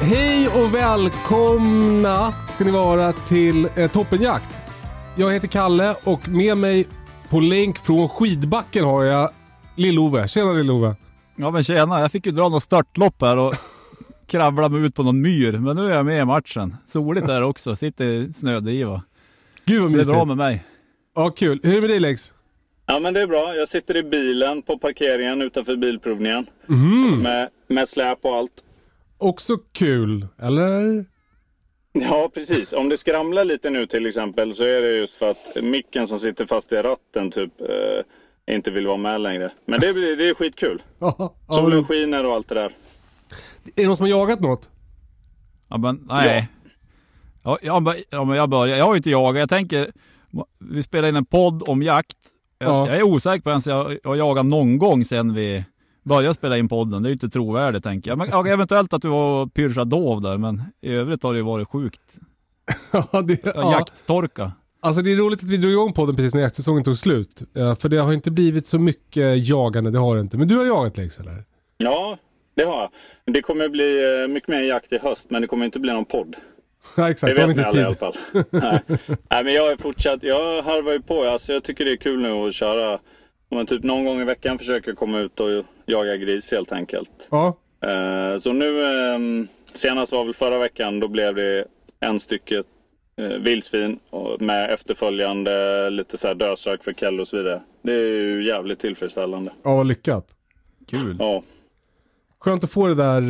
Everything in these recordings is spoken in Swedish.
Hej och välkomna ska ni vara till eh, Toppenjakt. Jag heter Kalle och med mig på länk från skidbacken har jag Lill-Ove. Tjena Lill-Ove. Ja men tjena, jag fick ju dra något startlopp här och kravla mig ut på någon myr. Men nu är jag med i matchen. Soligt är det också, sitter i snödriva. Gud vad Det är mysigt. bra med mig. Ja, kul. Hur är det med dig Lex? Ja men det är bra. Jag sitter i bilen på parkeringen utanför bilprovningen. Med, med släp och allt. Också kul, eller? Ja precis. Om det skramlar lite nu till exempel så är det just för att micken som sitter fast i ratten typ eh, inte vill vara med längre. Men det, det är skitkul. Solen skiner och allt det där. Är det någon som har jagat något? Ja men nej. Ja, ja, men- ja men jag börjar. Jag har ju inte jagat. Jag tänker, vi spelar in en podd om jakt. Jag, Ja. jag är osäker på ens jag jag har jagat någon gång sedan vi började spela in podden. Det är ju inte trovärdigt tänker jag. Men ja, eventuellt att du var och pyrschade dov där, men i övrigt har det ju varit sjukt. Ja, det, Ja. ja. Jakttorka. Alltså det är roligt att vi drog igång podden precis när jaktsäsongen tog slut. För det har inte blivit så mycket jagande, det har det inte. Men du har jagat Lex eller? Ja, det har jag. Det kommer bli eh, mycket mer jakt i höst men det kommer inte bli någon podd. Ja Det exakt, det vet ni inte alla i alla fall. Nej. Nej, men jag är fortsatt, jag harvar ju på. Alltså, jag tycker det är kul nu att köra. Om man typ någon gång i veckan försöker komma ut och jaga gris helt enkelt. Ja. Eh, så nu, eh, senast var väl förra veckan, då blev det en stycke eh, vildsvin med efterföljande lite så här dödsök för Kelle och så vidare. Det är ju jävligt tillfredsställande. ja, vad lyckat. Kul. Ja, Skönt att få det där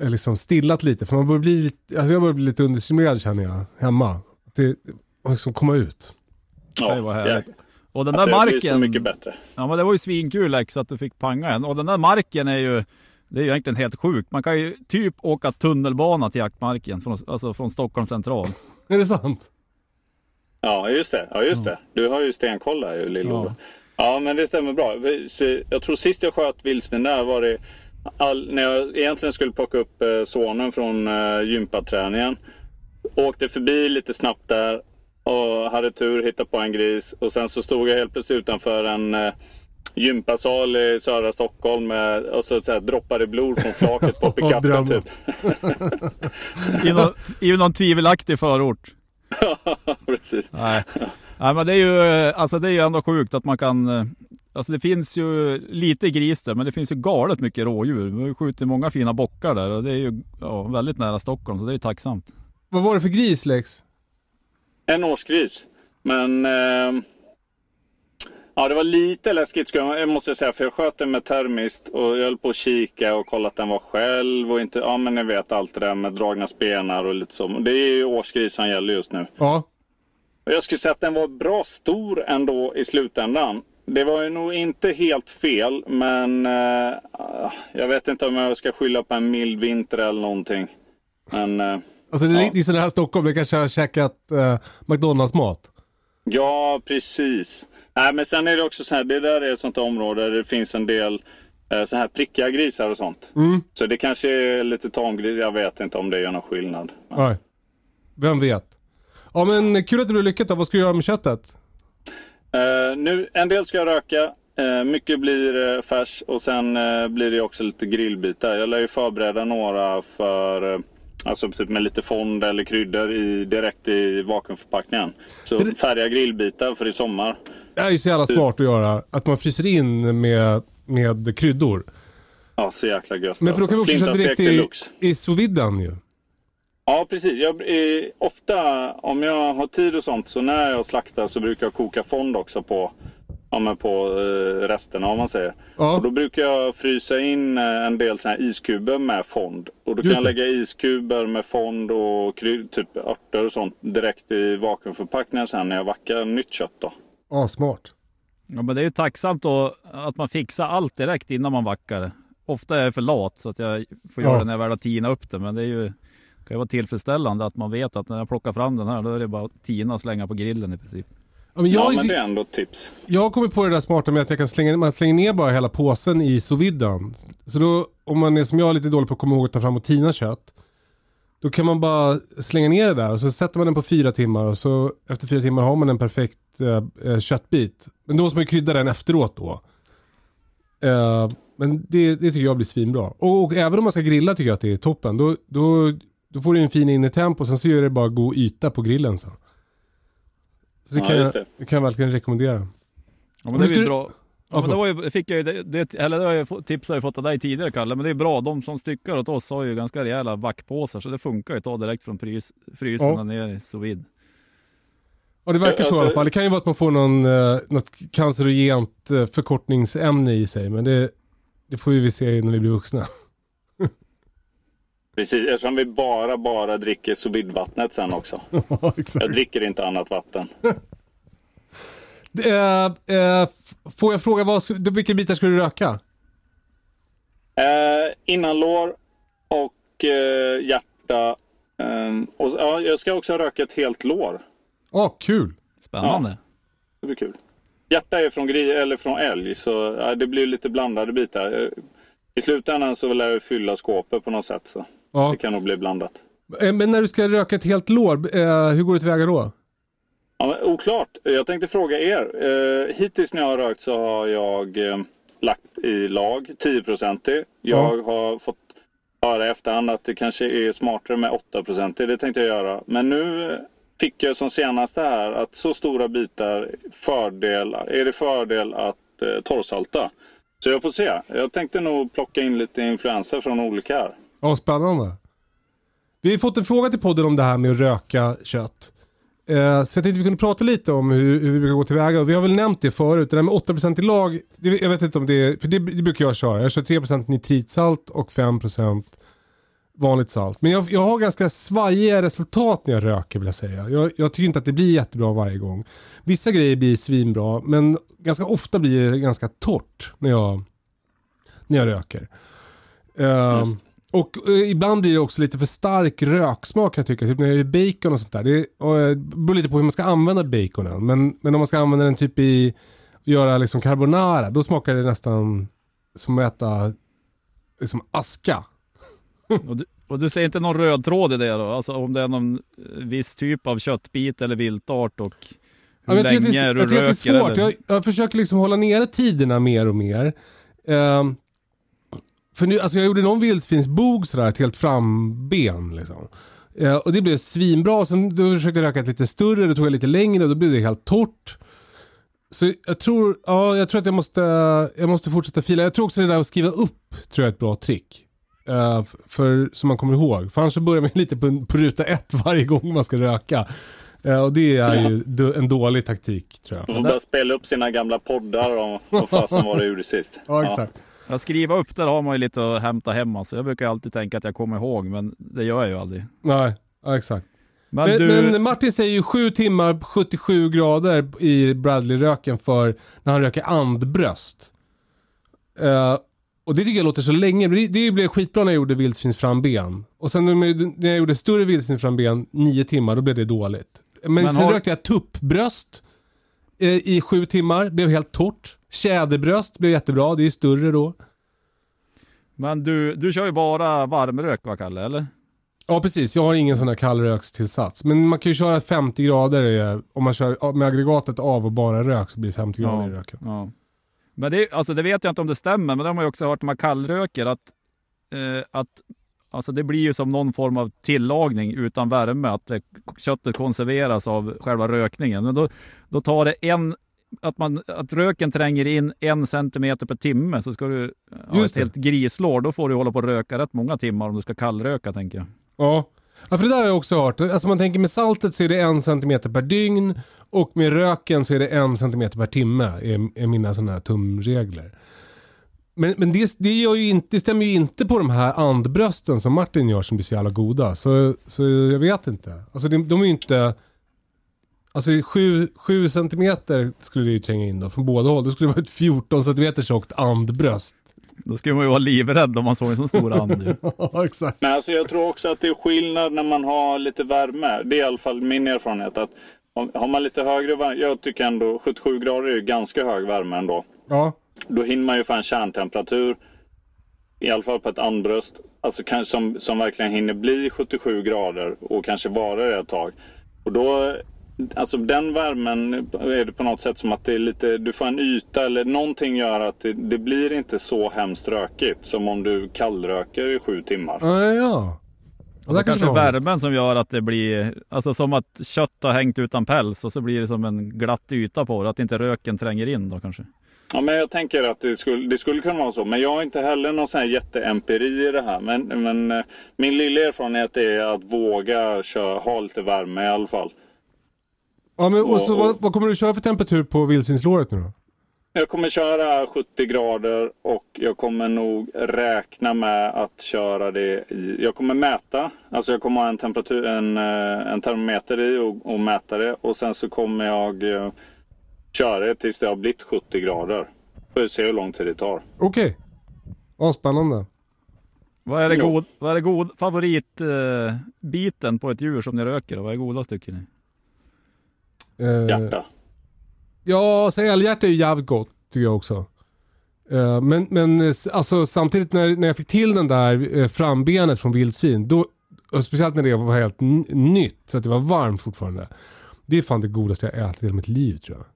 eh, liksom stillat lite. För man börjar bli, alltså jag börjar bli lite understimulerad känner jag, hemma. Att Det, liksom komma ut. ja Det var härligt. Och den Alltså, där det blir så marken. mycket bättre. Ja men det var ju svinkul Lex att du fick panga en. Och den där marken är ju, det är ju egentligen helt sjukt. Man kan ju typ åka tunnelbana till jaktmarken, från, alltså från Stockholm central. Är det sant? Ja, just det. Ja, just det. Du har ju stenkoll där ju, Lill-Ove. Ja. men det stämmer bra. Så Jag tror sist jag sköt vildsvin där var det all, när jag egentligen skulle plocka upp eh, sonen från eh, gympaträningen. Åkte förbi lite snabbt där och hade tur, hittade på en gris. Och sen så stod jag helt plötsligt utanför en eh, gympasal i södra Stockholm med, och så, så här, droppade blod från flaket på pickupen typ. I någon, I någon tvivelaktig förort. Precis. Nej. Nej men det är ju, eh, alltså det är ju ändå sjukt att man kan, eh, alltså det finns ju lite gris där, men det finns ju galet mycket rådjur. Vi har ju skjutit många fina bockar där och det är ju ja, väldigt nära Stockholm, så det är ju tacksamt. Vad var det för gris Lex? En årsgris. Men ehm, ja, det var lite läskigt ska jag, måste jag säga. För jag sköt den med termiskt och jag höll på att kika och kolla att den var själv. Och inte, ja men ni vet allt det där med dragna spenar och lite så. Det är ju årsgris som gäller just nu. Ja. Och jag skulle säga att den var bra stor ändå i slutändan. Det var ju nog inte helt fel, men eh, jag vet inte om jag ska skylla på en mild vinter eller någonting. Men eh, Alltså det är Ja. sådär här Stockholm, det kanske har käkat eh, McDonalds-mat. Ja, precis. Nej, men sen är det också så här, det där är ett sånt område där det finns en del eh, så här prickiga grisar och sånt. Så det kanske är lite tamgris, jag vet inte om det gör någon skillnad. Nej. Vem vet? Ja men kul att det blev lyckat då. Vad ska du göra med köttet? Eh, nu, en del ska jag röka, eh, mycket blir eh, färs och sen blir det också lite grillbitar. Jag lär ju förbereda några för Alltså typ med lite fond eller kryddor i, direkt i vakuumförpackningen. Så Det- färdiga grillbitar för i sommar. Det här är ju så jävla smart att göra. Att man fryser in med, med kryddor. Ja, så jäkla gött. Men för då kan vi också köra Flintastek direkt i, i sous ju. Ja, precis. Jag, eh, ofta om jag har tid och sånt så när jag slaktar så brukar jag koka fond också på, ja, men på eh, resterna om man säger. Ja. Och då brukar jag frysa in eh, en del såna här iskuber med fond. Och då kan Just jag det. lägga iskuber med fond och typ örter och sånt direkt i vakuumförpackningen sen när jag vackar nytt kött då. Ja, smart. Ja, men det är ju tacksamt då att man fixar allt direkt innan man vackar. Ofta är jag för lat så att jag får göra Ja. det när jag väl har tinat upp det. Men det är ju, kan ju vara tillfredsställande att man vet att när jag plockar fram den här då är det bara att tina och slänga på grillen i princip. Ja, men Ja, jag, men det är ändå ett tips. jag har kommit på det där smarta med att jag kan slänga, man slänger ner bara hela påsen i sous viden. Så då, om man är som jag lite dålig på att komma ihåg att ta fram och tina kött. Då kan man bara slänga ner det där och så sätter man den på fyra timmar och så efter fyra timmar har man en perfekt eh, eh, köttbit. Men då måste man ju krydda den efteråt då. Eh, men det, det tycker jag blir svinbra. Och, och även om man ska grilla tycker jag att det är toppen. Då, då, då får du en fin innertemp och sen så gör det bara god yta på grillen sen. Så det Ja, kan, jag, det. det kan jag verkligen rekommendera. Ja, men det är bra. Ja, men det var ju, fick jag ju, det, det, eller det har jag tips har jag fått av dig tidigare Kalle, men det är bra. De som styckar åt oss har ju ganska rejäla vackpåsar så det funkar ju att ta direkt från frys, frysen Ja. ner i sous. Ja det verkar så i Alltså- alla fall. Det kan ju vara att man får någon, eh, något cancerogent eh, förkortningsämne i sig. Men det, det får ju vi se när vi blir vuxna. Precis, eftersom vi bara, bara dricker sous sen också. Ja exakt. Jag dricker inte annat vatten. Eh, eh, får jag fråga, vad, vilka bitar ska du röka? Eh, innanlår och eh, hjärta. Eh, och, ja, jag ska också röka ett helt lår. Ja, kul. Spännande. Det blir kul. Hjärta är från, gri- eller från älg, så ja, det blir lite blandade bitar. Eh, I slutändan så lär jag fylla skåpet på något sätt. Så Ja. det kan nog bli blandat. Eh, Men när du ska röka ett helt lår, eh, hur går det tillväga då? Ja, oklart. Jag tänkte fråga er. Eh, hittills när jag har rökt så har jag lagt i lag 10% Jag har fått höra i efterhand att det kanske är smartare med 8% Det tänkte jag göra. Men nu fick jag som senaste här att så stora bitar fördel, är det fördel att torrsalta. Så jag får se. Jag tänkte nog plocka in lite influenser från olika här. Ja, spännande. Vi har fått en fråga till podden om det här med att röka kött. Eh, så jag tänkte vi kunde prata lite om hur, hur vi brukar gå tillväga. Vi har väl nämnt det förut. Det där med 8% i lag, det, jag vet inte om det är, för det, det brukar jag köra. Jag kör 3% nitritsalt och 5% vanligt salt. Men jag, jag har ganska svajiga resultat när jag röker vill jag säga. Jag, jag tycker inte att det blir jättebra varje gång. Vissa grejer blir svinbra men ganska ofta blir det ganska torrt när jag, när jag röker. Ehm, och eh, ibland blir det också lite för stark röksmak kan jag tycka. Typ när jag gör bacon och sånt där. Det, och, eh, beror lite på hur man ska använda baconen. Men, men om man ska använda den typ i att göra liksom carbonara. Då smakar det nästan som att äta liksom aska. Och, du, och du ser inte någon röd tråd i det då? Alltså om det är någon eh, viss typ av köttbit eller viltart och Ja, hur jag, tycker länge det, du jag tycker att det är röker svårt. Jag, jag försöker liksom hålla nere tiderna mer och mer. Ehm, för nu, alltså jag gjorde någon vildsvinsbog sådär, ett helt framben liksom. Eh, och det blev svinbra. Sen då försökte jag röka ett lite större, då tog jag lite längre och då blev det helt torrt. Så jag tror, ja, jag tror att jag måste, jag måste fortsätta fila. Jag tror också det där att skriva upp tror jag är ett bra trick. F- för, som man kommer ihåg. För annars så börjar man lite på, på ruta ett varje gång man ska röka. Eh, och det är ju d- en dålig taktik tror Man jag. får börja spela upp sina gamla poddar om vad fasen var det gjorde sist. Ja, exakt. Att skriva upp där har man ju lite att hämta hem alltså. Jag brukar alltid tänka att jag kommer ihåg, men det gör jag ju aldrig. Nej, ja, exakt. Men, Men, du, men Martin säger ju 7 timmar 77 grader i Bradley-röken för när han röker andbröst. Eh, och det tycker jag låter så länge. Det, det blev skitbra när jag gjorde vildsvinsframben. Och sen när jag gjorde större vildsvinsframben, 9 timmar, då blev det dåligt. Men, Men sen har- rökte jag tuppbröst i 7 timmar, blev helt torrt. Tjäderbröst blev jättebra, det är större då. men du, du kör ju bara varmrök va Kalle, eller? Ja precis, jag har ingen sån här kallrökstillsats. Men man kan ju köra 50 grader eh, om man kör med aggregatet av och bara rök så blir det 50 grader i röken. Ja. Men det, alltså det vet jag inte om det stämmer, men det har man ju också hört när man kallröker att, eh, att alltså det blir ju som någon form av tillagning utan värme, att det, köttet konserveras av själva rökningen. Men då, då tar det en att, man, att röken tränger in en centimeter per timme så ska du ha Just ett det. helt grislår. Då får du hålla på och röka rätt många timmar om du ska kallröka tänker jag. Ja. ja, för det där har jag också hört. Alltså man tänker med saltet så är det en centimeter per dygn och med röken så är det en centimeter per timme. Är, är mina sådana här tumregler. Men, men det, det, gör ju inte, det stämmer ju inte på de här andbrösten som Martin gör som blir så jävla goda. Så, så jag vet inte. Alltså de, de är ju inte... Alltså 7 centimeter skulle det ju tränga in då från båda håll. Då skulle det vara ett 14 centimeter tjockt andbröst. Då skulle man ju vara livrädd om man såg en sån stor and. Ja, exakt. Men alltså jag tror också att det är skillnad när man har lite värme. Det är i alla fall min erfarenhet. att om, Har man lite högre värme, jag tycker ändå 77 grader är ju ganska hög värme ändå. Ja. Då hinner man ju få en kärntemperatur. I alla fall på ett andbröst. Alltså kanske som, som verkligen hinner bli 77 grader och kanske vara det ett tag. Och då, alltså den värmen är det på något sätt som att det är lite, du får en yta eller någonting gör att det, det blir inte så hemskt rökigt som om du kallröker i sju timmar. Ja, ja. Och det kanske är det värmen som gör att det blir, alltså som att kött har hängt utan päls och så blir det som en glatt yta på det, att inte röken tränger in då kanske. Ja, men jag tänker att det skulle, det skulle kunna vara så. Men jag har inte heller någon sån här jätteempiri i det här. Men, men eh, min lilla erfarenhet är att våga köra, ha lite värme i alla fall. Ja, men och så Och- vad, vad kommer du köra för temperatur på vildsvinslåret nu då? Jag kommer köra 70 grader och jag kommer nog räkna med att köra det i... Jag kommer mäta. Alltså jag kommer ha en temperatur, en, eh, en termometer i och, och mäta det. Och sen så kommer jag köra det tills det har blivit 70 grader. Får vi se hur lång tid det tar. Okej. Ja, spännande. Vad är det god, vad är det god favoritbiten eh, biten på ett djur som ni röker? Vad är godast tycker ni? Eh, Hjärta. Ja, så älghjärta är ju jävligt gott tycker jag också. Eh, men men alltså, samtidigt när, när jag fick till den där eh, frambenet från vildsvin, då, speciellt när det var helt nytt, så att det var varmt fortfarande. Det är fan det godaste jag ätit i hela mitt liv tror jag.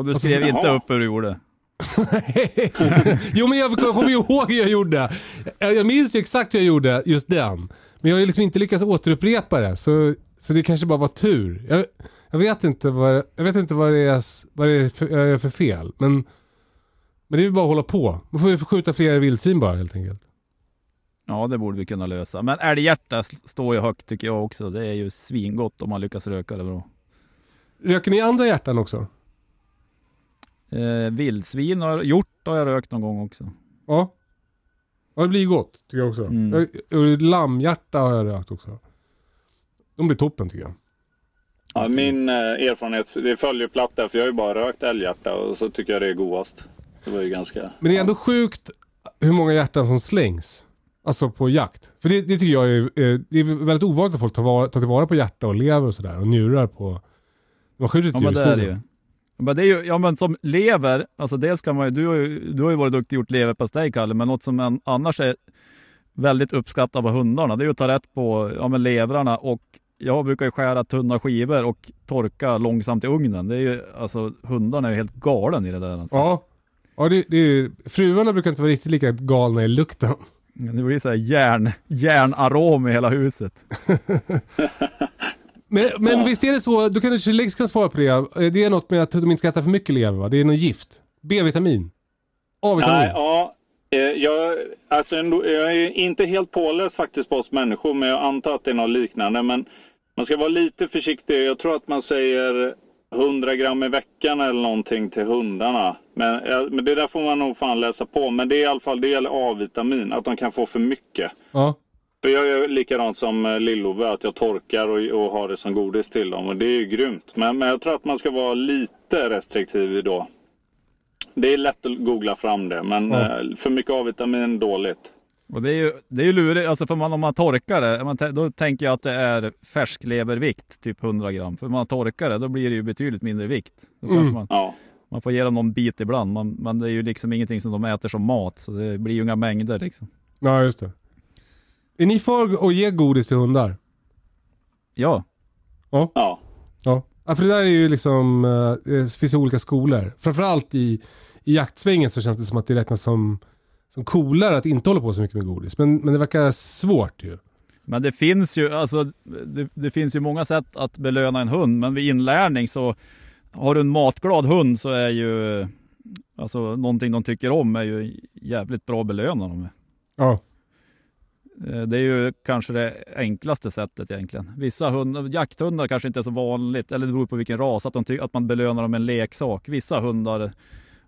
Och du Alltså, skrev inte jaha. upp hur du gjorde? jo men jag kommer ihåg hur jag gjorde. Jag minns ju exakt hur jag gjorde just den. Men jag har ju liksom inte lyckats återupprepa det. Så, så det kanske bara var tur. Jag, jag vet inte vad, jag vet inte vad det är, vad det är för, jag gör för fel. Men, men det är ju bara att hålla på. Man får ju skjuta fler vildsvin bara helt enkelt. Ja, det borde vi kunna lösa. Men älghjärta står ju högt tycker jag också. Det är ju svingott om man lyckas röka det bra. Röker ni andra hjärtan också? Eh, vildsvin har hjort har jag rökt någon gång också. Ja. Ja det blir gott tycker jag också. Mm. Jag, och lammhjärta har jag rökt också. De blir toppen tycker jag. Ja, min eh, erfarenhet, det följer platt där för jag har ju bara rökt älghjärta och så tycker jag det är godast. Det var ju ganska... Men det är ändå sjukt hur många hjärtan som slängs. Alltså på jakt. För det, det tycker jag är, eh, det är väldigt ovanligt att folk tar, vara, tar tillvara på hjärta och lever och sådär. Och njurar på... Man skjuter ett Ja djur i det är det skogen. Men det är ju, ja men som lever, alltså dels kan man ju, du har ju, du har ju varit duktig och gjort leverpastej Kalle, men något som en, annars är väldigt uppskattat av hundarna, det är ju att ta rätt på ja, men levrarna och jag brukar ju skära tunna skivor och torka långsamt i ugnen. Det är ju, alltså hundarna är ju helt galen i det där alltså. Ja. Ja, det, det är, fruarna brukar inte vara riktigt lika galna i lukten. Det blir så här järn, järnarom i hela huset. Men, men visst är det så, du kanske Lex kan svara på det. Eh, Det är något med att de inte ska äta för mycket lever va? Det är något gift. B-vitamin. A-vitamin. Nej, ja. eh, Jag, alltså jag är inte helt påläst faktiskt på oss människor, men jag antar att det är något liknande. Men man ska vara lite försiktig. Jag tror att man säger 100 gram i veckan eller någonting till hundarna. Men, men det där får man nog fan läsa på. Men det är i alla fall, det gäller A-vitamin, att de kan få för mycket. Ja. För jag gör likadant som eh, Lill-Ove, att jag torkar och, och har det som godis till dem. Och det är ju grymt. Men, men jag tror att man ska vara lite restriktiv då. Det är lätt att googla fram det, men eh, för mycket A-vitamin dåligt. Och det är ju, det är ju lurigt, alltså för man, om man torkar det, då tänker jag att det är färsklevervikt, typ 100 gram. För man torkar det, då blir det ju betydligt mindre vikt. Då kanske Mm. man, Ja. man får ge dem någon bit ibland, man, men det är ju liksom ingenting som de äter som mat, så det blir ju inga mängder liksom. ja, just det. Är ni för att ge godis till hundar? Ja, ja. Ja. ja för det där är ju liksom, eh, det finns olika skolor. Framförallt i, i jaktsvängen så känns det som att det räknas som som coolare att inte hålla på så mycket med godis. Men, men det verkar svårt ju. Men det finns ju, alltså, det, det, finns ju många sätt att belöna en hund, men vid inlärning så har du en matglad hund så är ju alltså någonting de tycker om är ju jävligt bra att belöna dem med. Ja. Eh, det är ju kanske det enklaste sättet egentligen. Vissa hundar, jakthundar kanske inte är så vanligt, eller det beror på vilken ras, att, de att man belönar dem med en leksak. Vissa hundar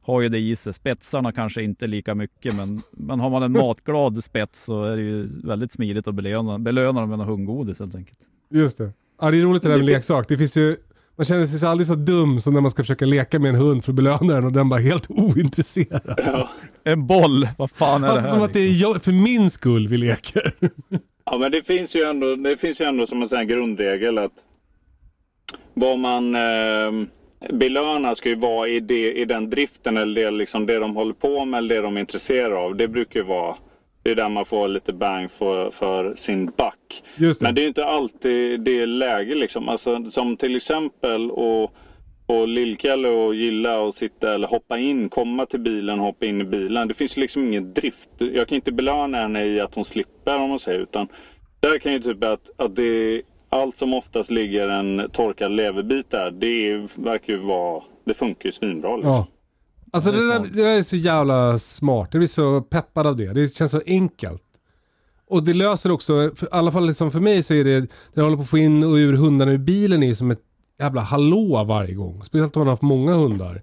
har ju det i sig. Spetsarna kanske inte lika mycket, men, men har man en matglad spets så är det ju väldigt smidigt att belöna, belöna dem med något hundgodis helt enkelt. Just det. Ja, det är roligt det där med leksak. Det finns ju, man känner sig aldrig så dum som när man ska försöka leka med en hund för att belöna den och den bara helt ointresserad. Ja. En boll, vad fan är alltså, det här? Som att det är jag, för min skull vi leker. Ja, men det finns ju ändå, det finns ju ändå som en sån grundregel att vad man eh, belönar ska ju vara i, det, i den driften eller det, liksom det de håller på med eller det de är intresserade av. Det brukar ju vara det är där man får lite bang för, för sin back. Just det. Men det är ju inte alltid det läge liksom. Alltså, som till exempel och och Lillkalle och gilla och sitta eller hoppa in, komma till bilen, hoppa in i bilen. Det finns liksom ingen drift. Jag kan inte belöna henne i att hon slipper om man säger utan där kan ju typ att, att det allt som oftast ligger en torkad leverbit där, det verkar ju vara, det funkar ju svinbra liksom. Ja. Alltså det där, det där är så jävla smart. Jag blir så peppad av det. Det känns så enkelt. Och det löser också, för, i alla fall liksom för mig så är det, när jag håller på att få in och ur hundarna ur bilen är som ett jävla hallå varje gång. Speciellt om man har haft många hundar.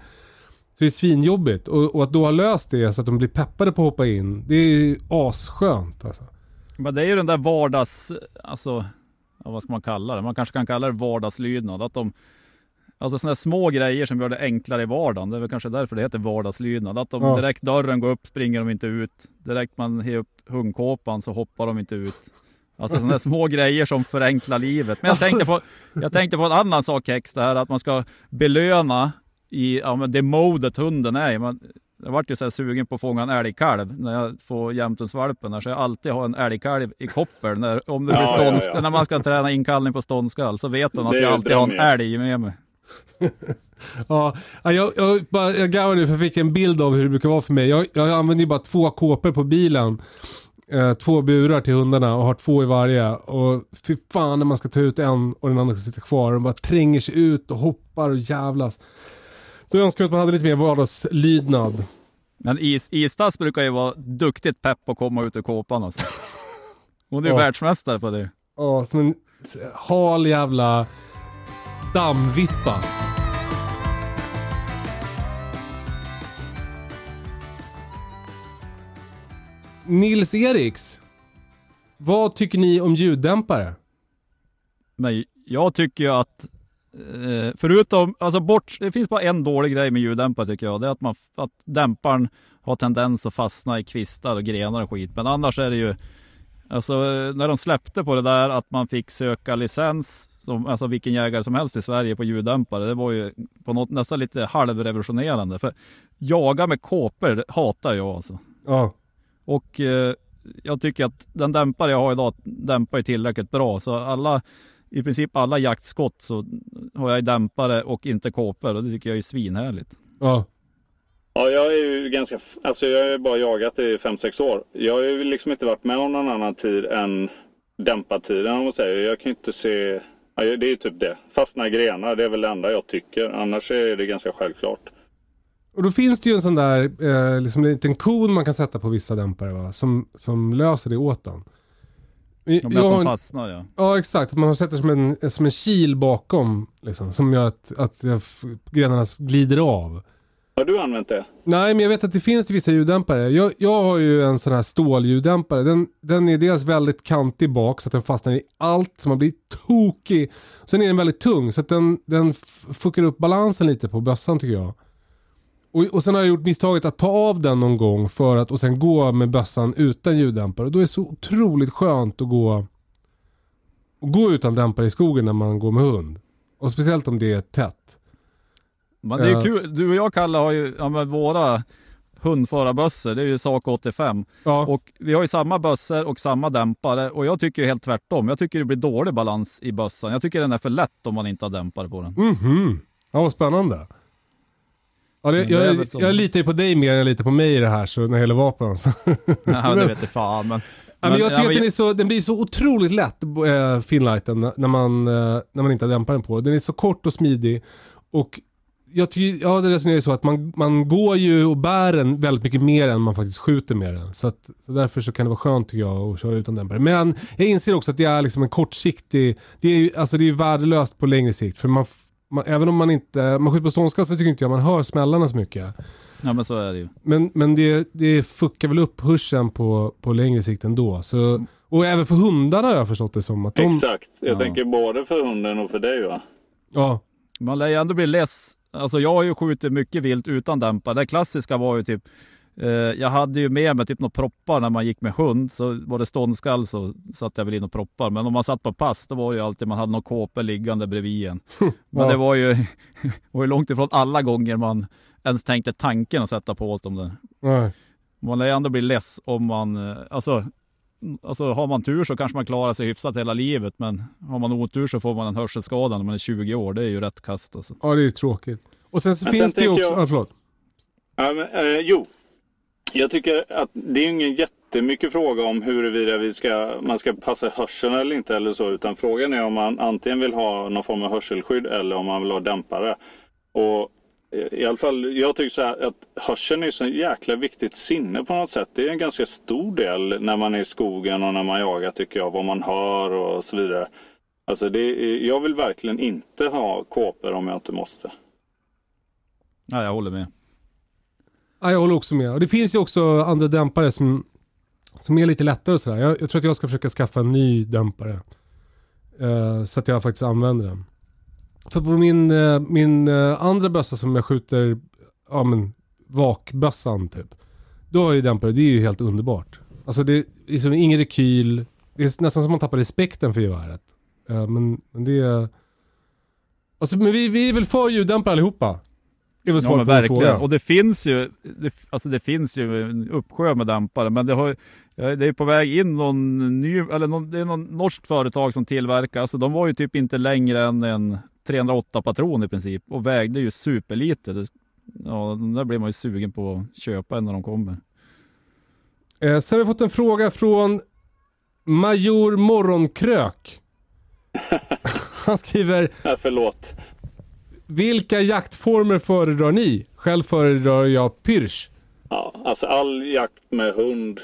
Så det är svinjobbigt. Och, och att då ha löst det så att de blir peppade på att hoppa in, det är ju asskönt alltså. Men det är ju den där vardags, alltså, ja, vad ska man kalla det? Man kanske kan kalla det vardagslydnad. Att de, alltså sådana små grejer som gör det enklare i vardagen. Det är väl kanske därför det heter vardagslydnad. Att de Ja. direkt dörren går upp springer de inte ut. Direkt man ger upp hundkåpan så hoppar de inte ut. Alltså sådana små grejer som förenklar livet. Men jag tänkte på, jag tänkte på en annan sak Hex, det här att man ska belöna i ja, men det modet hunden är. Man, jag vart ju så här sugen på att fånga en älgkalv när jag får jämtensvalpen där, så jag alltid har en älgkalv i koppel. När, om det blir Ja, stånds, ja, ja. när man ska träna inkallning på ståndskall så vet de att jag alltid har en älg med mig. Ja, ja, jag, jag, bara, jag garvar nu för jag fick en bild av hur det brukar vara för mig. Jag, jag använder ju bara två kåpor på bilen. Eh, två burar till hundarna och har två i varje. Och fy fan när man ska ta ut en och den andra ska sitta kvar. De bara tränger sig ut och hoppar och jävlas. Då önskar jag att man hade lite mer vardagslydnad. Men is, Istas brukar ju vara duktigt pepp på att komma ut ur kåpan alltså. Hon är ju Ja. världsmästare på det. Ja, som en hal jävla dammvippa. Nils Eriks. Vad tycker ni om ljuddämpare? Men jag tycker ju att eh, förutom, alltså bort, det finns bara en dålig grej med ljuddämpare tycker jag. Det är att, man, att dämparen har tendens att fastna i kvistar och grenar och skit. Men annars är det ju, alltså eh, när de släppte på det där att man fick söka licens, som, alltså vilken jägare som helst i Sverige på ljuddämpare. Det var ju på något nästan lite halvrevolutionerande. För jaga med kåpor hatar jag alltså. Ja. Och eh, jag tycker att den dämpare jag har idag dämpar ju tillräckligt bra. Så alla, i princip alla jaktskott så har jag dämpare och inte kåpor och det tycker jag är svinhärligt. Ja. Ja, jag är ju ganska, alltså jag har ju bara jagat i 5-6 år. Jag har ju liksom inte varit med om någon annan tid än dämpad tiden om man säger. Jag kan ju inte se, ja, det är ju typ det. Fastna grenar, det är väl det enda jag tycker. Annars är det ganska självklart. Och då finns det ju en sån där eh, liksom en liten kon man kan sätta på vissa dämpare va? Som, som löser det åt en. Om Jag att de fastnar ja. Ja exakt, att man sätter som en, som en kil bakom. Liksom, som gör att, att grenarna glider av. Har du använt det? Nej men jag vet att det finns vissa ljuddämpare. Jag, jag har ju en sån här stålljuddämpare. Den, den är dels väldigt kantig bak så att den fastnar i allt så man blir tokig. Sen är den väldigt tung så att den, den fuckar upp balansen lite på bössan tycker jag. Och, och sen har jag gjort misstaget att ta av den någon gång för att och sen gå med bössan utan ljuddämpare. Och då är det så otroligt skönt att gå, att gå utan dämpare i skogen när man går med hund. Och speciellt om det är tätt. Men det är ju kul. Du och jag Kalle har ju, ja, men våra hundförarbössor, det är ju sak 85. Ja. Och vi har ju samma bössor och samma dämpare och jag tycker ju helt tvärtom. Jag tycker det blir dålig balans i bössan. Jag tycker den är för lätt om man inte har dämpare på den. Mhm. Ja, vad spännande. Ja, Men jag, som- jag litar ju på dig mer än jag litar på mig i det här så, när det gäller vapen. Så. Ja, det vet jag fan men... Ja, men jag tycker ja, att den, så, den blir så otroligt lätt, äh, Finlighten, när man, eh, när man inte har dämparen på. Den är så kort och smidig. Och jag tycker, ja det resonerar ju så att man, man går ju och bär den väldigt mycket mer än man faktiskt skjuter med den. Så, att, så därför så kan det vara skönt tycker jag att köra utan dämpare. Men jag inser också att det är liksom en kortsiktig, det är ju alltså det är ju värdelöst på längre sikt. För man, man, även om man inte, man skjuter på ståndskall så tycker inte jag man hör smällarna så mycket. ja men så är det ju. Men, men det, det fuckar väl upp hörseln på, på längre sikt ändå. Så, och även för hundarna har jag förstått det som. Att de, Exakt. Jag Ja. tänker både för hunden och för dig va? Ja, Man lär ju ändå bli less. Alltså jag har ju skjutit mycket vilt utan dämpare. Det klassiska var ju typ jag hade ju med mig typ några proppar när man gick med hund. Så var det ståndskall så satt jag väl in och proppar. Men om man satt på pass då var det ju alltid man hade någon kåpor liggande bredvid en. Men Ja. det var ju, var ju långt ifrån alla gånger man ens tänkte tanken att sätta på oss dem där. nej. Man lär ju ändå bli less om man, eh, alltså, alltså har man tur så kanske man klarar sig hyfsat hela livet. Men har man otur så får man en hörselskada när man är 20 år. Det är ju rätt kast alltså. ja det är ju tråkigt. Och sen så Men finns sen det ju också, jag- ja, förlåt. Ja, men, eh, jo, jag tycker att det är ingen jättemycket fråga om huruvida vi ska, man ska passa hörseln eller inte eller så. Utan frågan är om man antingen vill ha någon form av hörselskydd eller om man vill ha dämpare. Och i alla fall, jag tycker så här att hörseln är så jäkla viktigt sinne på något sätt. Det är en ganska stor del när man är i skogen och när man jagar tycker jag. Vad man hör och så vidare. Alltså det jag vill verkligen inte ha kåpor om jag inte måste. Ja, jag håller med. Ja, jag håller också med. Och det finns ju också andra dämpare som, som är lite lättare och sådär. Jag, jag tror att jag ska försöka skaffa en ny dämpare. Uh, så att jag faktiskt använder den. För på min, uh, min uh, andra bössa som jag skjuter, ja men vakbössan typ. Då har jag ju dämpare, det är ju helt underbart. Alltså det är liksom ingen rekyl. Det är nästan som man tappar respekten för geväret. Men, men det är... Alltså, men vi, vi är väl för ljuddämpare allihopa? Det Ja, svaret din verkligen. Och det finns ju, det, alltså det finns ju en uppsjö med dämpare, men det, har, ja, det är på väg in någon ny, eller någon, det är någon norskt företag som tillverkar, alltså de var ju typ inte längre än en 308 patron i princip och vägde ju superlite. Det, ja, där blir man ju sugen på att köpa när de kommer. Eh, sen har vi fått en fråga från Major Morgonkrök. Han skriver, Ja, förlåt. Vilka jaktformer föredrar ni? Själv föredrar jag pyrsch. Ja, alltså all jakt med hund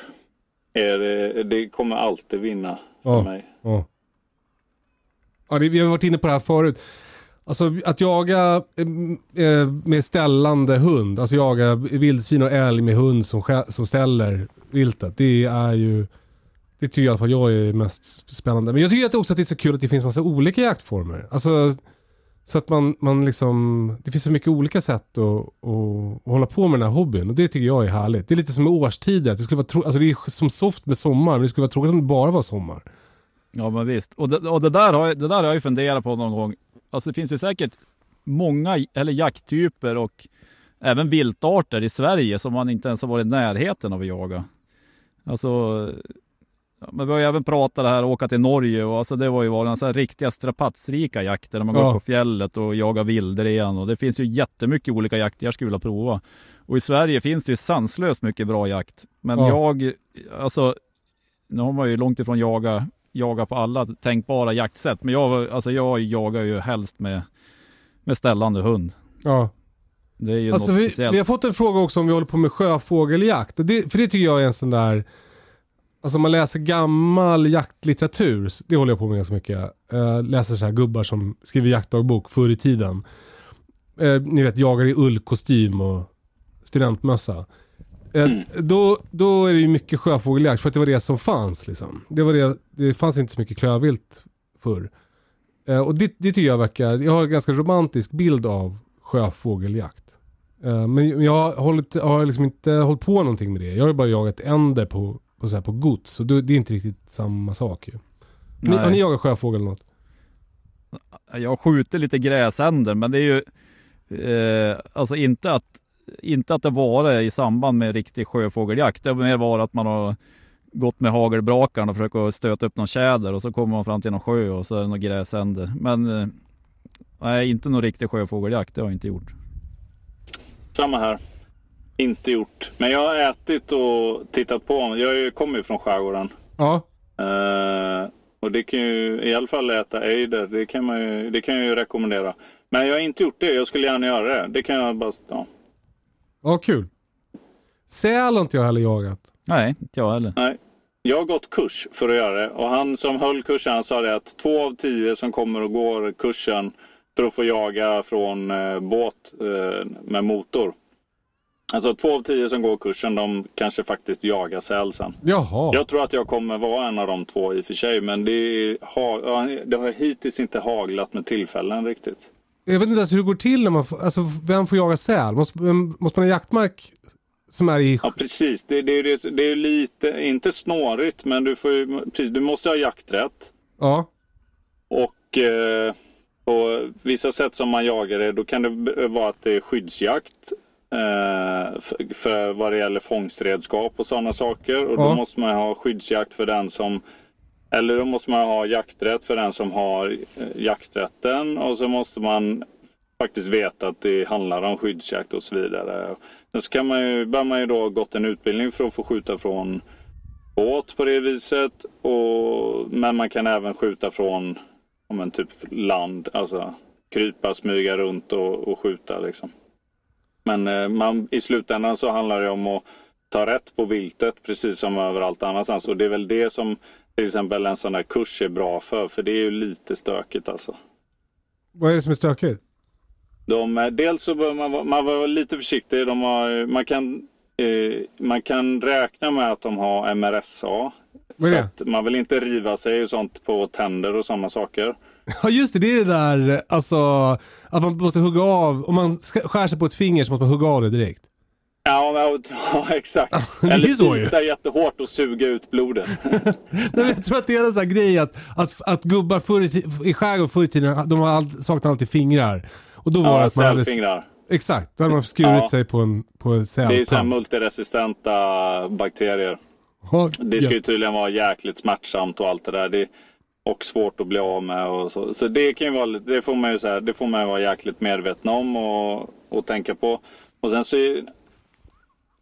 är det, kommer alltid vinna för Ja. mig. Ja. Ja, det, vi har varit inne på det här förut. Alltså att jaga eh, eh, med ställande hund, alltså jaga vildsvin och älg med hund som, som ställer viltet. Det är ju, det tycker i alla fall jag är mest spännande. Men jag tycker att också att det är så kul att det finns massa olika jaktformer. Alltså så att man, man liksom, det finns så mycket olika sätt att, att, att hålla på med den här hobbyn och det tycker jag är härligt. Det är lite som med årstider, det, skulle vara tro, alltså det är som soft med sommar men det skulle vara tråkigt om det bara var sommar. Ja men visst. Och det, och det, där, har, jag- det där har jag ju funderat på någon gång. Alltså det finns ju säkert många, eller jakttyper och även viltarter i Sverige som man inte ens har varit i närheten av att jaga. Alltså, men vi har ju även pratat det här, åka till Norge och alltså det var ju varit en sån här riktiga strapatsrika jakter när man går Ja. upp på fjället och jagar vildren och det finns ju jättemycket olika jakter jag skulle vilja prova. Och i Sverige finns det ju sanslöst mycket bra jakt. Men Ja. jag, alltså, nu har man ju långt ifrån jaga, jaga på alla tänkbara jaktsätt. Men jag, alltså jag jagar ju helst med, med ställande hund. Ja. Det är ju Alltså något vi, speciellt. vi har fått en fråga också om vi håller på med sjöfågeljakt. Och det, för det tycker jag är en sån där... Alltså om man läser gammal jaktlitteratur, det håller jag på med ganska mycket. Uh, läser så här gubbar som skriver jaktdagbok förr i tiden. Eh, ni vet, jagar i ullkostym och studentmössa. Eh, Mm. då, då är det ju mycket sjöfågeljakt för att det var det som fanns. Liksom. Det, var det, det fanns inte så mycket klövvilt förr. Eh, och det, det tycker jag verkar, jag har en ganska romantisk bild av sjöfågeljakt. Eh, men jag har, hållit, har liksom inte hållit på någonting med det. Jag har ju bara jagat änder på, på, så här, på gods. Då, det är inte riktigt samma sak ju. Ni, har ni jagat sjöfågel eller något? Jag skjuter lite gräsänder, men det är ju eh, alltså inte att, inte att det var i samband med riktig sjöfågeljakt. Det har mer varit att man har gått med hagelbrakaren och försökt att stöta upp någon tjäder och så kommer man fram till någon sjö och så är det några gräsänder. Men eh, nej, inte någon riktig sjöfågeljakt. Det har jag inte gjort. Samma här. Inte gjort. Men jag har ätit och tittat på. Jag kommer ju från skärgården. Ja. Eh, och det kan ju i alla fall äta ejder. Det kan, man ju, det kan jag ju rekommendera. Men jag har inte gjort det. Jag skulle gärna göra det. Det kan jag bara... Ja. Ja, kul. Säl har inte jag heller jagat. Nej, inte jag heller. Nej. Jag har gått kurs för att göra det. Och han som höll kursen han sa det att två av tio som kommer och går kursen för att få jaga från eh, båt eh, med motor. Alltså två av tio som går kursen, de kanske faktiskt jagar säl sen. Jaha. Jag tror att jag kommer vara en av de två i och för sig, men det, är, ha, ja, det har hittills inte haglat med tillfällen riktigt. Jag vet inte ens hur det går till när man får, alltså vem får jaga säl? Måste, måste man ha jaktmark som är i... Ja, precis. Det, det, det, det är lite, inte snårigt, men du, får ju, precis, du måste ha jakträtt. Ja. Och eh, på vissa sätt som man jagar det, då kan det vara att det är skyddsjakt. Eh, för, för vad det gäller fångstredskap och sådana saker. Och då Ja. måste man ha skyddsjakt för den som eller då måste man ha jakträtt för den som har eh, jakträtten. Och så måste man faktiskt veta att det handlar om skyddsjakt och så vidare. Sen så kan man ju, bör man ju då ha gått en utbildning för att få skjuta från båt på det viset. Och, men man kan även skjuta från om en typ land, alltså krypa, smyga runt och, och skjuta liksom. Men eh, man, i slutändan så handlar det om att ta rätt på viltet precis som överallt annanstans. Och det är väl det som till exempel en sån här kurs är bra för, för det är ju lite stökigt alltså. Vad är det som är stökigt? De, eh, dels så bör man, man vara lite försiktig. De har, man, kan, eh, man kan räkna med att de har MRSA. Så att man vill inte riva sig och sånt på tänder och sådana saker. Ja just det, det är det där alltså att man måste hugga av, om man skär sig på ett finger så måste man hugga av det direkt. Ja, men- ja exakt. Det är Eller bita jättehårt och suga ut blodet. Nej, jag tror att det är en sån här grej att, att, att gubbar förr i, i skärgården förr i tiden, de har all, saknade alltid fingrar. Och då var det Ja, att man hade... Exakt, då hade man skurit Ja. sig på en, på en Det är ju så här sältand. multiresistenta bakterier. Ja, Det ska ju tydligen vara jäkligt smärtsamt och allt det där. Det, och svårt att bli av med. Och så så det, kan ju vara, det, får man ju så här, det får man vara jäkligt medveten om och, och tänka på. Och sen så är-